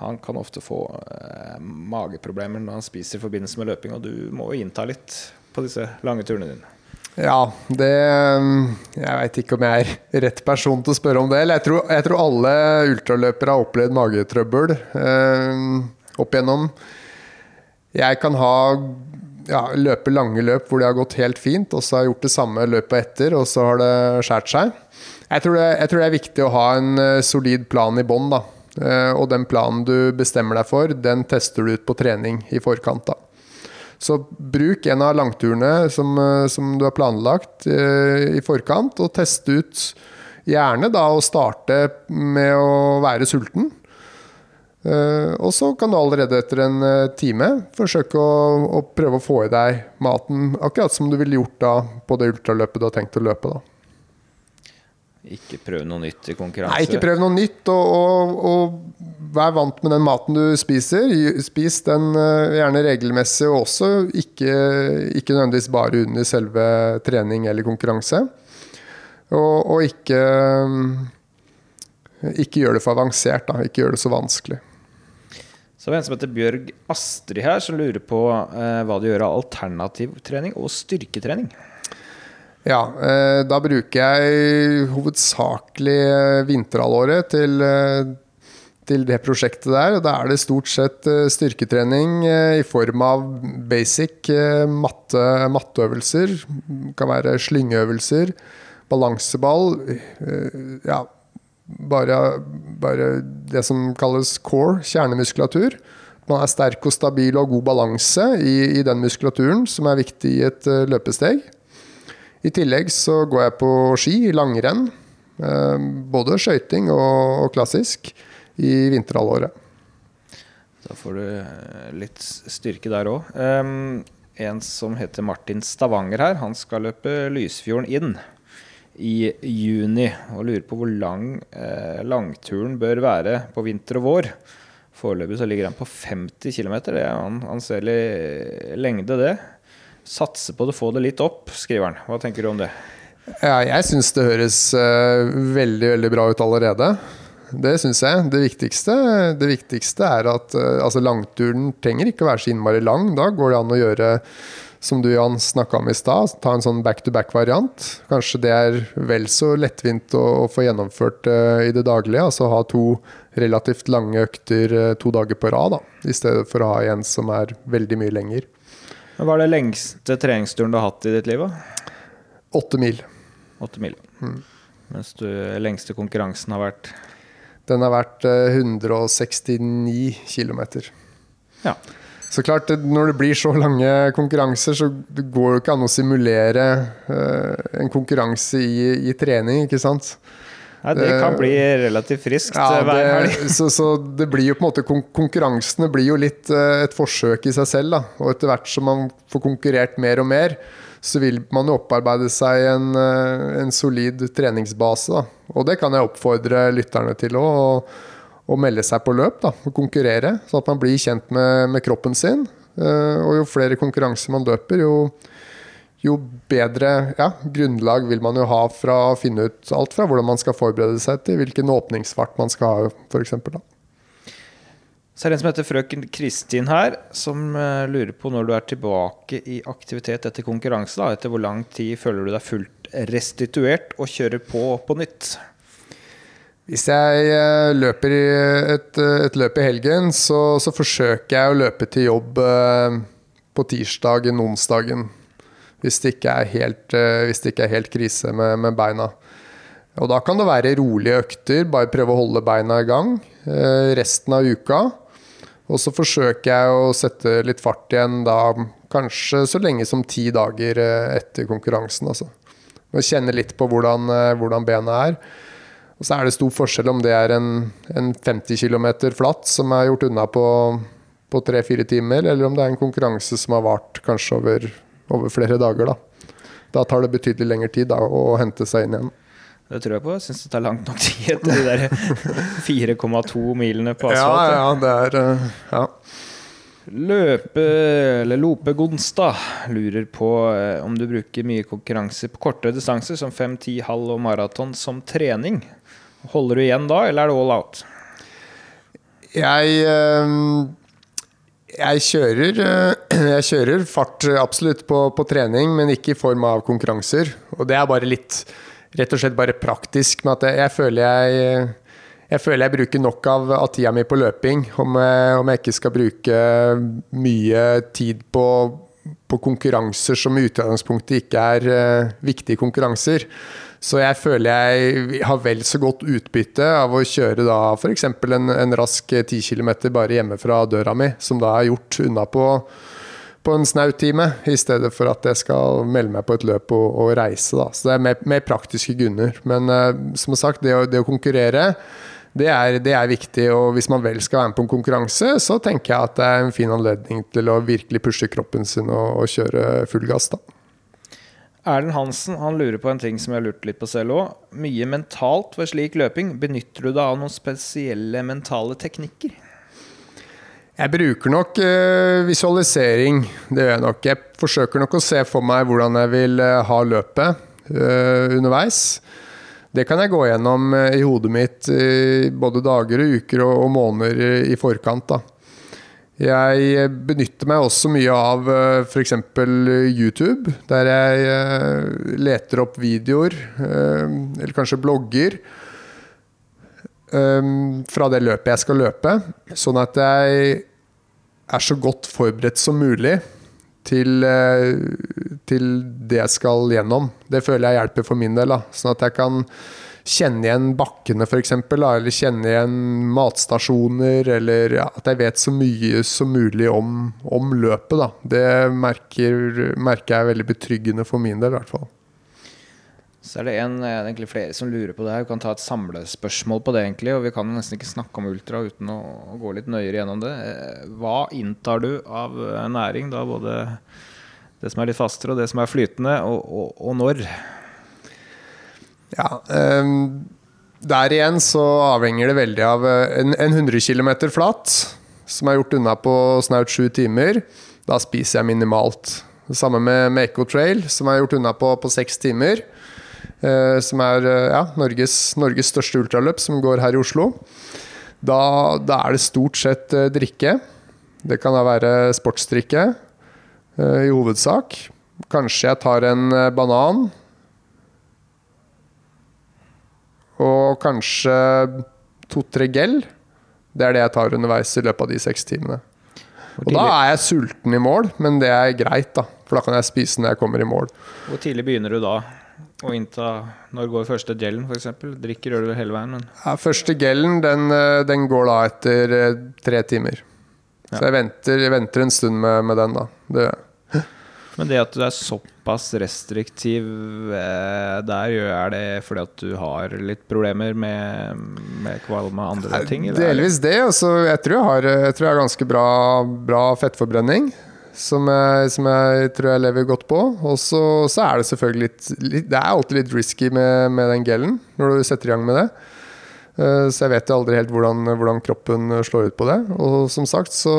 Han kan ofte få eh, mageproblemer når han spiser i forbindelse med løping, og du må jo innta litt på disse lange turene dine. Ja, det Jeg veit ikke om jeg er rett person til å spørre om det. Jeg tror, jeg tror alle ultraløpere har opplevd magetrøbbel eh, opp igjennom. Jeg kan ha ja, løpe lange løp hvor det har gått helt fint, og så har jeg gjort det samme løpet etter, og så har det skåret seg. Jeg tror, det, jeg tror det er viktig å ha en eh, solid plan i bånn, da. Eh, og den planen du bestemmer deg for, den tester du ut på trening i forkant. da. Så bruk en av langturene som, eh, som du har planlagt i forkant, og test ut gjerne da å starte med å være sulten. Eh, og så kan du allerede etter en eh, time forsøke å, å, prøve å få i deg maten, akkurat som du ville gjort da på det ultraløpet du har tenkt å løpe. da. Ikke prøv noe nytt i konkurranse? Nei, ikke prøv noe nytt. Og, og, og vær vant med den maten du spiser. Spis den uh, gjerne regelmessig, og også ikke, ikke, nødvendigvis bare under selve trening eller konkurranse. Og, og ikke, ikke gjør det for avansert, da. Ikke gjør det så vanskelig. Så vi er en som heter Bjørg Astrid her, som lurer på eh, hva du gjør av alternativ trening og styrketrening. Ja, eh, da bruker jeg hovedsakelig eh, vinterhalvåret til, eh, til det prosjektet der. Da er det stort sett styrketrening i form av basic matte, matteøvelser. Det kan være slyngeøvelser, balanseball. Ja, bare, bare det som kalles core, kjernemuskulatur. Man er sterk og stabil og har god balanse i, i den muskulaturen, som er viktig i et løpesteg. I tillegg så går jeg på ski, langrenn. Eh, både skøyting og klassisk i vinterhalvåret. Da får du eh, litt styrke der òg. En som heter Martin Stavanger her, han skal løpe Lysfjorden inn i juni. Og lurer på hvor lang eh, langturen bør være på vinter og vår. Foreløpig så ligger han på 50 km. Det er en anselig lengde, det. Satse på å få det litt opp, skriver han. Hva tenker du om det? Ja, jeg syns det høres uh, veldig, veldig bra ut allerede. Det syns jeg. Det viktigste, det viktigste er at uh, altså langturen trenger ikke å være så innmari lang. Da går det an å gjøre som du Jan snakka om i stad, ta en sånn back-to-back-variant. Kanskje det er vel så lettvint å, å få gjennomført uh, i det daglige. Altså ha to relativt lange økter to dager på rad, da, i stedet for å ha en som er veldig mye lenger. Hva er det lengste treningsturen du har hatt i ditt liv? Åtte mil. Åtte mil. Mm. Mens du lengste konkurransen har vært? Den har vært 169 eh, km. Ja. Så klart, når det blir så lange konkurranser, så går det ikke an å simulere uh, en konkurranse i, i, trening, ikke sant? Nei, det kan bli relativt friskt ja, hver helg. Så, så, det blir jo på en måte Konkurransene blir jo litt eh, et forsøk i seg selv. Da. Og etter hvert som man får konkurrert mer og mer, så vil man jo opparbeide seg en, eh, en solid treningsbase. Da. Og det kan jeg oppfordre lytterne til òg. Å melde seg på løp da, og konkurrere, sånn at man blir kjent med, med kroppen sin. Uh, og jo flere konkurranser man løper, jo, jo bedre ja, grunnlag vil man jo ha fra å finne ut alt fra hvordan man skal forberede seg til hvilken åpningsfart man skal ha, f.eks. Så er det en som heter frøken Kristin her, som uh, lurer på når du er tilbake i aktivitet etter konkurranse. Da, etter hvor lang tid føler du deg fullt restituert og kjører på på nytt? Hvis jeg uh, løper et, et, løp i helgen, så, så, forsøker jeg å løpe til jobb uh, på tirsdagen, onsdagen hvis det ikke er helt, eh, ikke er helt krise med, med, beina. Og Da kan det være rolige økter, bare prøve å holde beina i gang eh, resten av uka. Og så forsøker jeg å sette litt fart igjen da kanskje så lenge som ti dager eh, etter konkurransen. Altså. Og kjenne litt på hvordan, hvordan bena er. Og så er det stor forskjell om det er en, en 50 km flatt som er gjort unna på, på tre-fire timer, eller om det er en konkurranse som har vart kanskje over over flere dager. Da, da tar det betydelig lengre tid da, å hente seg inn igjen. Det tror jeg på. Jeg syns det tar langt nok tid etter de der 4,2 milene på asfalt. Ja, ja, det er eh, ja. Løpe, eller Lope Gonstad lurer på eh, om du bruker mye konkurranse på kortere distanser, som 5, 10, halv og maraton, som trening. Holder du igjen da, eller er det all out? Jeg eh, jeg kjører, eh, jeg kjører, fart absolutt på, på, trening, men ikke i form av konkurranser. Og det er bare litt Rett og slett bare praktisk med at jeg, jeg føler jeg jeg føler jeg bruker nok av, av tida mi på løping. Om jeg, om jeg, ikke skal bruke mye tid på, på konkurranser som i utgangspunktet ikke er uh, viktige konkurranser. Så jeg føler jeg har vel så godt utbytte av å kjøre da f.eks. En, en rask 10 km bare hjemme fra døra mi, som da er gjort unna på, på en snau time, i stedet for at jeg skal melde meg på et løp og, og reise. Da. Så det er mer, mer praktiske grunner. Men uh, som sagt, det å, det å konkurrere det er, det er, viktig. Og hvis man vel skal være med på en konkurranse, så tenker jeg at det er en fin anledning til å virkelig pushe kroppen sin og, og kjøre full gass. da. Erlend Hansen han lurer på en ting som jeg har lurt litt på selv òg. Mye mentalt ved slik løping. Benytter du deg av noen spesielle mentale teknikker? Jeg bruker nok uh, visualisering. Det gjør jeg nok. Jeg forsøker nok å se for meg hvordan jeg vil uh, ha løpet uh, underveis. Det kan jeg gå gjennom i hodet mitt både dager og uker og måneder i forkant. da. Jeg benytter meg også mye av f.eks. YouTube, der jeg leter opp videoer, eller kanskje blogger, fra det løpet jeg skal løpe. Sånn at jeg er så godt forberedt som mulig til, til det jeg skal gjennom. Det føler jeg hjelper for min del. Da. Sånn at jeg kan kjenne igjen bakkene, f.eks. Eller kjenne igjen matstasjoner. Eller ja, at jeg vet så mye som mulig om, om løpet. Da. Det merker, merker jeg er veldig betryggende for min del, i hvert fall. Så er det en, egentlig flere som lurer på det her. Vi kan ta et samlespørsmål på det, egentlig. Og vi kan nesten ikke snakke om ultra uten å, å gå litt nøyere gjennom det. Hva inntar du av næring, da? Både det som er litt fastere, og det som er flytende, og, og, og når? Ja, um, der igjen så avhenger det veldig av en, en 100 km flat som er gjort unna på snaut sju timer. Da spiser jeg minimalt. Det samme med, med Trail, som er gjort unna på seks timer. Uh, som er uh, ja, Norges, Norges, største ultraløp, som går her i Oslo. Da, da er det stort sett uh, drikke. Det kan da være sportsdrikke i hovedsak. Kanskje jeg tar en banan og kanskje to-tre gel. Det er det jeg tar underveis i løpet av de seks timene. Og da er jeg sulten i mål, men det er greit, da. For da kan jeg spise når jeg kommer i mål. Hvor tidlig begynner du da å innta Når går første gelen, f.eks.? Drikker gjør du det hele veien, men ja, Første gelen, den, den, går da etter eh, tre timer. Ja. Så jeg venter, jeg venter, en stund med, med den, da. Det gjør jeg. Men det at du er såpass restriktiv eh, der, er det fordi at du har litt problemer med, med kvalme og andre ting? Eller? Delvis det. Altså, jeg, tror jeg, har, jeg tror jeg har ganske bra, bra fettforbrenning. Som jeg, som jeg, tror jeg lever godt på. Og så, så er det selvfølgelig litt, litt, Det er alltid litt risky med, med, den gelen når du setter i gang med det. Eh, så jeg vet jo aldri helt hvordan, hvordan, kroppen slår ut på det. Og som sagt, så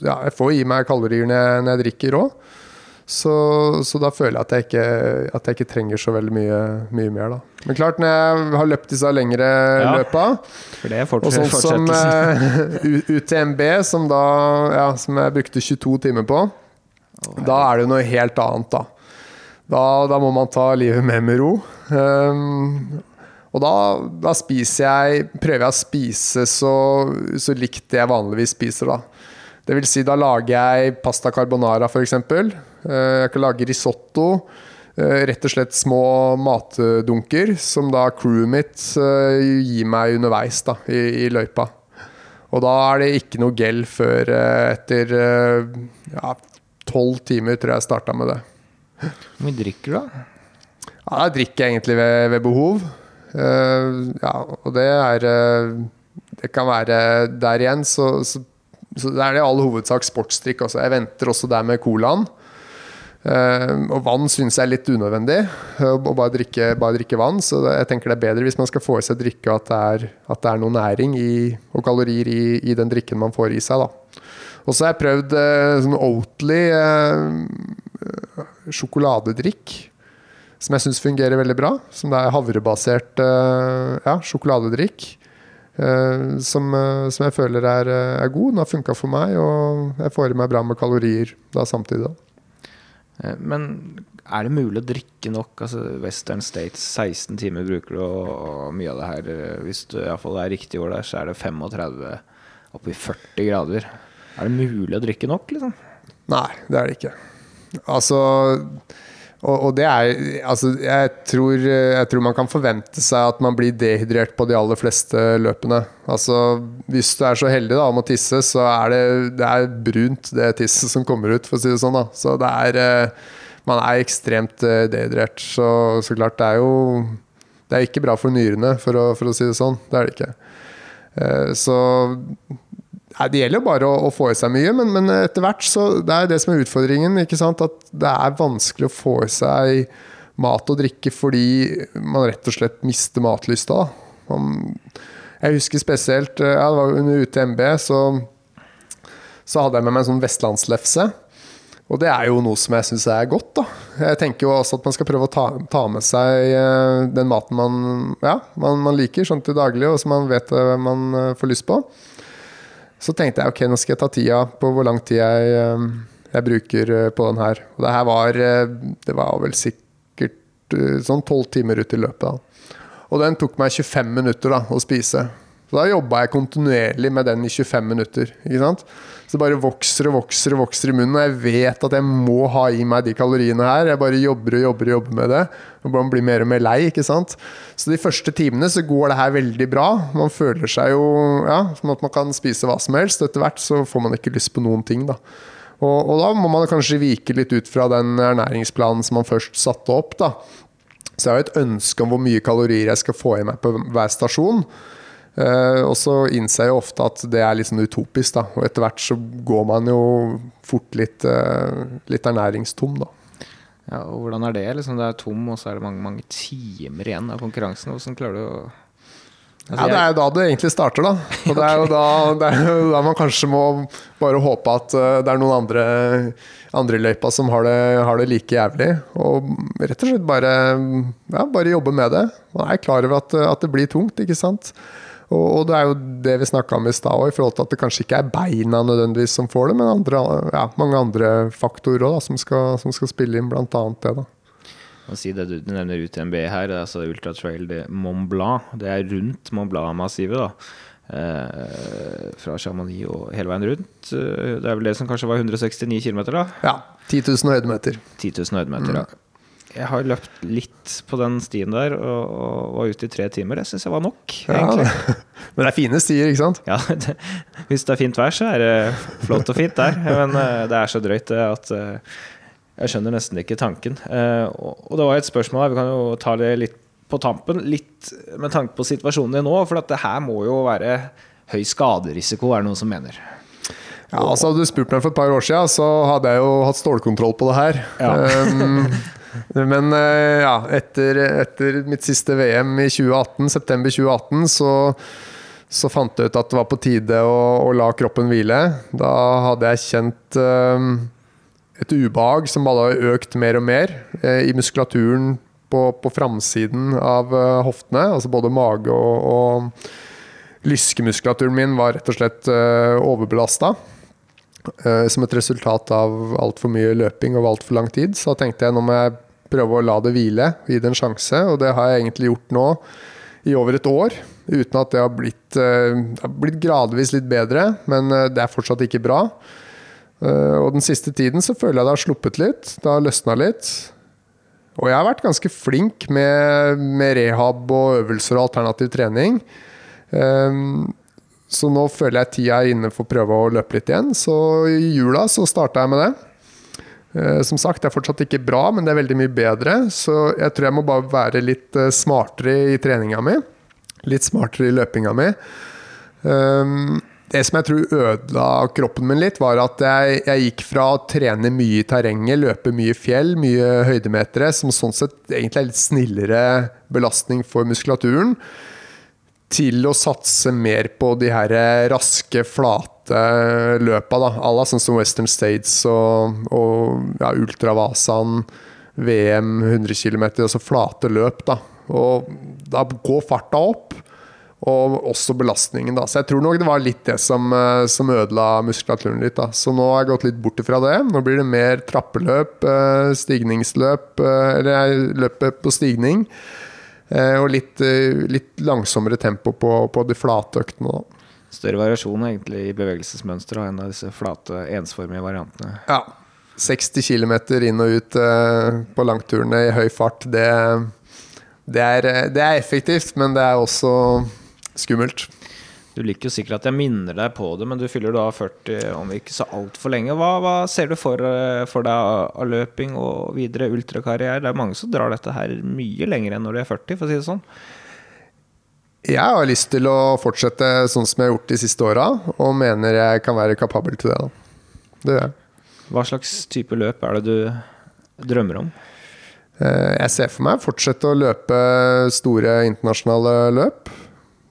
ja, jeg får gi meg kalorier når jeg, når jeg drikker òg. Så, så, da føler jeg at jeg ikke, at jeg ikke trenger så veldig mye, mye, mer. da Men klart, når jeg har løpt disse lengre ja, løpa, og sånn som uh, UTMB, som, da, ja, som jeg brukte 22 timer på, oh, da er det noe helt annet, da. Da, da må man ta livet med med ro. Um, og da, da, spiser jeg Prøver jeg å spise så, så likt det jeg vanligvis spiser, da. Det vil si, da lager jeg pasta carbonara, f.eks. Eh, jeg kan lage risotto. Eh, rett og slett små matdunker som da crewet mitt eh, gir meg underveis da, i, i løypa. Og da er det ikke noe gel før etter ja, tolv timer, tror jeg jeg starta med det. Hvor mye drikker du, da? Ja, jeg drikker egentlig ved, ved behov. Uh, ja, og det er Det kan være Der igjen, så, så så det er i all hovedsak sportsdrikk. Også. Jeg venter også der med colaen. Uh, og vann syns jeg er litt unødvendig. Uh, å bare drikke, bare drikke, vann. Så det, jeg tenker det er bedre hvis man skal få i seg drikke, at det er, at det er noe næring i, og kalorier i, i, den drikken man får i seg. Da. Og så har jeg prøvd uh, sånn Oatly sjokoladedrikk. Som jeg syns fungerer veldig bra. Som det er havrebasert ja, sjokoladedrikk. Uh, som, som, jeg føler er, er god. Den har funka for meg, og jeg får i meg bra med kalorier da samtidig. Da. Men er det mulig å drikke nok? Altså Western States, 16 timer bruker du, og, mye av det her Hvis du iallfall er riktig år der, så er det 35 oppi 40 grader. Er det mulig å drikke nok, liksom? Nei, det er det ikke. Altså Og, og det er Altså, jeg tror, jeg tror man kan forvente seg at man blir dehydrert på de aller fleste løpene. Altså, hvis du er så heldig da om å tisse, så er det, det er brunt, det tisset som kommer ut, for å si det sånn. da Så det er eh, Man er ekstremt eh, dehydrert. Så, så klart, det er jo Det er ikke bra for nyrene, for å, for å si det sånn. Det er det ikke. Eh, Så Det gjelder jo bare å, å få i seg mye, men, men etter hvert så Det er det som er utfordringen. At det er vanskelig å få i seg mat og drikke fordi man rett og slett mister matlysta. Man, jeg husker spesielt ja, det var Under UTMB så, så hadde jeg med meg en sånn vestlandslefse. Og det er jo noe som jeg syns er godt. da. Jeg tenker jo også at man skal prøve å ta, ta med seg eh, den maten man, ja, man, man liker sånn til daglig, og som man vet eh, man eh, får lyst på. Så tenkte jeg ok, nå skal jeg ta tida på hvor lang tid jeg, eh, jeg bruker eh, på den her. Og det her var eh, Det var vel sikkert eh, sånn tolv timer ut i løpet. da. Og den tok meg 25 minutter da, å spise. Så da jobba jeg kontinuerlig med den i 25 minutter. ikke sant? Så det bare vokser og vokser og vokser i munnen, og jeg vet at jeg må ha i meg de kaloriene her. Jeg bare jobber og jobber og jobber med det. Og man blir mer og mer lei. ikke sant? Så de første timene så går det her veldig bra. Man føler seg jo ja, som at man kan spise hva som helst. Etter hvert så får man ikke lyst på noen ting, da. Og, og da må man kanskje vike litt ut fra den ernæringsplanen som man først satte opp, da. Så jeg har et ønske om hvor mye kalorier jeg skal få i meg på hver stasjon. Eh, og så innser jeg jo ofte at det er litt sånn utopisk, da. Og etter hvert så går man jo fort litt, uh, litt ernæringstom, da. Ja, og hvordan er det? Liksom, det er tom, og så er det mange, mange timer igjen av konkurransen. Hvordan klarer du å Altså, Ja, Det er jo da det egentlig starter, da. Og det er jo da, det er jo da man kanskje må bare håpe at uh, det er noen andre, andre i løypa som har det, har det like jævlig. Og rett og slett bare, ja, bare jobbe med det. Man er klar over at, at det blir tungt, ikke sant. Og, og det er jo det vi snakka om i stad òg, i forhold til at det kanskje ikke er beina nødvendigvis som får det, men andre, ja, mange andre faktorer også, da, som, skal, som skal spille inn, annet det. da. å si det du, nevner UTMB her, er altså Ultra Trail de Mont Blanc. Det er rundt Mont Blanc-massivet, da. Eh, fra Chamonix og hele veien rundt. Eh, Det er vel det som kanskje var 169 km, da? Ja, 10 000 høydemeter. 10 000 høydemeter, ja. Jeg har løpt litt på den stien der og, og var ute i tre timer. Det syns jeg var nok, Ja. Men det er fine stier, ikke sant? Ja, det, hvis det er fint vær, så er det flott og fint der. Men eh, det er så drøyt det at eh, jeg skjønner nesten ikke tanken. Eh, og, det var et spørsmål her, vi kan jo ta det litt på tampen. Litt med tanke på situasjonen din nå, for at det her må jo være høy skaderisiko, er det noen som mener. Ja, altså Hadde du spurt meg for et par år siden, så hadde jeg jo hatt stålkontroll på det her. Um, men eh, ja, etter, etter mitt siste VM i 2018, september 2018, så, så fant jeg ut at det var på tide å, å la kroppen hvile. Da hadde jeg kjent um, et ubehag som har økt mer og mer eh, i muskulaturen på, på framsiden av hoftene, altså både mage og, og lyskemuskulaturen min var rett og slett uh, overbelasta. Eh, som et resultat av altfor mye løping over altfor lang tid. Så da tenkte jeg nå må jeg prøve å la det hvile, gi det en sjanse. Og det har jeg egentlig gjort nå i over et år. Uten at det har blitt, eh, det har blitt gradvis litt bedre, men eh, det er fortsatt ikke bra. Og den siste tiden så føler jeg det har sluppet litt. Det har løsna litt. Og jeg har vært ganske flink med, med rehab og øvelser og alternativ trening. Ehm, så nå føler jeg tida er inne for å prøve å løpe litt igjen. Så i jula så starta jeg med det. Eh, Som sagt, det er fortsatt ikke bra, men det er veldig mye bedre. Så jeg tror jeg må bare være litt eh, smartere i treninga mi. Litt smartere i løpinga mi. Ehm, Det som jeg tror ødela kroppen min litt, var at jeg, jeg gikk fra å trene mye i terrenget, løpe mye fjell, mye høydemetere, som sånn sett egentlig er litt snillere belastning for muskulaturen, til å satse mer på de her raske, flate løpa, da. À la sånn som Western States og, og ja, Ultravasaen, VM 100 km, altså flate løp, da. Og da går farta opp, og også belastningen, da. Så jeg tror nok det var litt det som, eh, som ødela muskulaturen litt, da. Så nå har jeg gått litt bort ifra det. Nå blir det mer trappeløp, eh, stigningsløp, eh, eller jeg løper på stigning. Eh, Og litt, eh, litt langsommere tempo på, på de flate øktene. Da. Større variasjon egentlig i bevegelsesmønster enn av disse flate, ensformige variantene. Ja. 60 km inn og ut eh, på langturene i høy fart, det, det, er, det er effektivt, men det er også skummelt. Du liker jo sikkert at jeg minner deg på det, men du fyller da 40 om ikke så altfor lenge. Hva, hva, ser du for, eh, for deg av, løping og videre ultrakarriere? Det er mange som drar dette her mye lenger enn når de er 40, for å si det sånn. Jeg har lyst til å fortsette sånn som jeg har gjort de siste åra, og mener jeg kan være kapabel til det. Da. Det gjør jeg. Hva slags type løp er det du drømmer om? Eh, jeg ser for meg fortsette å løpe store internasjonale løp.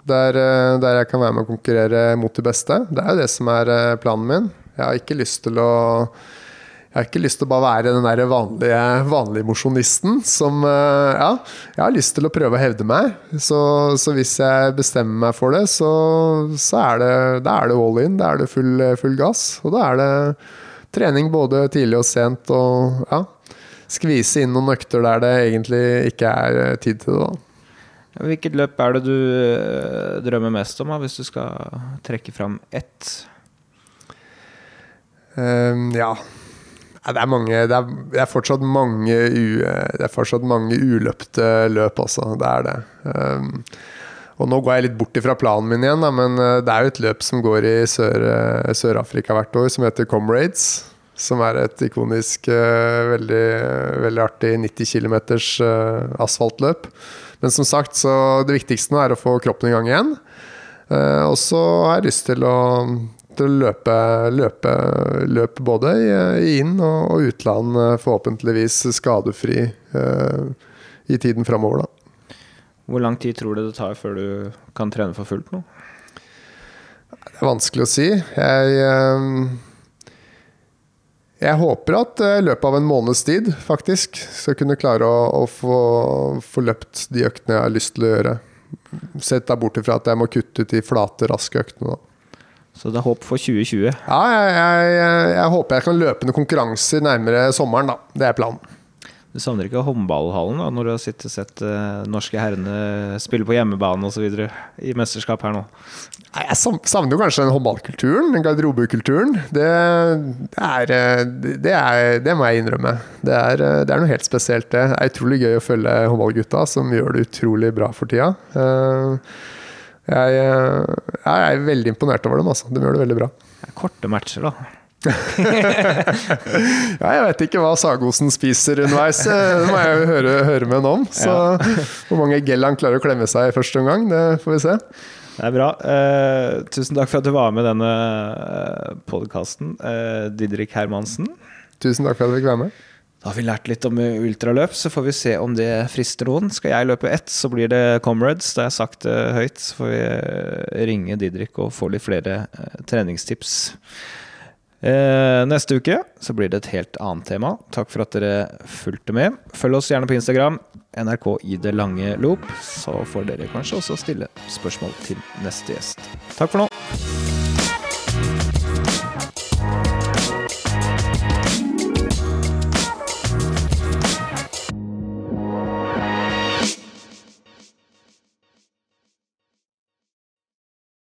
Der, eh, der, jeg kan være med å konkurrere mot de beste. Det er jo det som er eh, planen min. Jeg har ikke lyst til å jeg har ikke lyst til å bare være den der vanlige, vanlige mosjonisten som Ja, jeg har lyst til å prøve å hevde meg. Så, så hvis jeg bestemmer meg for det, så, så er det, da er det all in. Da er det full, full gass. Og da er det trening både tidlig og sent, og ja, skvise inn noen økter der det egentlig ikke er eh, tid til det. da. Hvilket løp er det du eh, drømmer mest om, hvis du skal trekke fram ett? Um, ja det er, mange, det, er, det, er fortsatt mange u, det er fortsatt mange uløpte løp, altså. Det er det. Um, og nå går jeg litt bort ifra planen min igjen, da, men eh, det er jo et løp som går i eh, Sør-Afrika Sør hvert år, som heter Comrades. Som er et ikonisk, veldig, veldig artig 90 km asfaltløp. Men som sagt, så det viktigste nå er å få kroppen i gang igjen. Og så har jeg lyst til å, til å løpe, løpe, løpe, både i inn- og utland, forhåpentligvis skadefri i tiden framover, da. Hvor lang tid tror du det tar før du kan trene for fullt nå? Det er vanskelig å si. Jeg, eh, jeg håper at i løpet av en måneds tid faktisk skal kunne klare å, å få, få, løpt de øktene jeg har lyst til å gjøre. Sett deg bort ifra at jeg må kutte ut de flate, raske øktene. Da. Så det er håp for 2020? Ja, jeg, jeg, jeg håper jeg kan løpe noen konkurranser nærmere sommeren. da. Det er planen. Du savner ikke håndballhallen da, når du har sittet og sett uh, norske herrene spille på hjemmebane osv. i mesterskap her nå? Nei, jeg savner jo kanskje den håndballkulturen, den garderobekulturen. Det, det, er, eh, det, er, det må jeg innrømme. Det er, eh, det er, noe helt spesielt, det. Det er utrolig gøy å følge håndballgutta, som gjør det utrolig bra for tida. Jeg, jeg er veldig imponert over dem, altså. De gjør det veldig bra. Korte matcher, da. Ja, jeg vet ikke hva Sagosen spiser underveis. Det må jeg jo høre, høre med henne om. Så ja. hvor mange gel han klarer å klemme seg i første omgang, det får vi se. Det er bra. Eh, tusen takk for at du var med i denne eh, podkasten, eh, Didrik Hermansen. Tusen takk for at du fikk være med. Da har vi lært litt om ultraløp, så får vi se om det frister noen. Skal jeg løpe ett, så blir det Comrades. Da har sagt det høyt. Så får vi eh, ringe Didrik og få litt flere eh, treningstips. Eh, neste uke så blir det et helt annet tema. Takk for at dere fulgte med. Følg oss gjerne på Instagram, NRK i det lange loop. Så får dere kanskje også stille spørsmål til neste gjest. Takk for nå.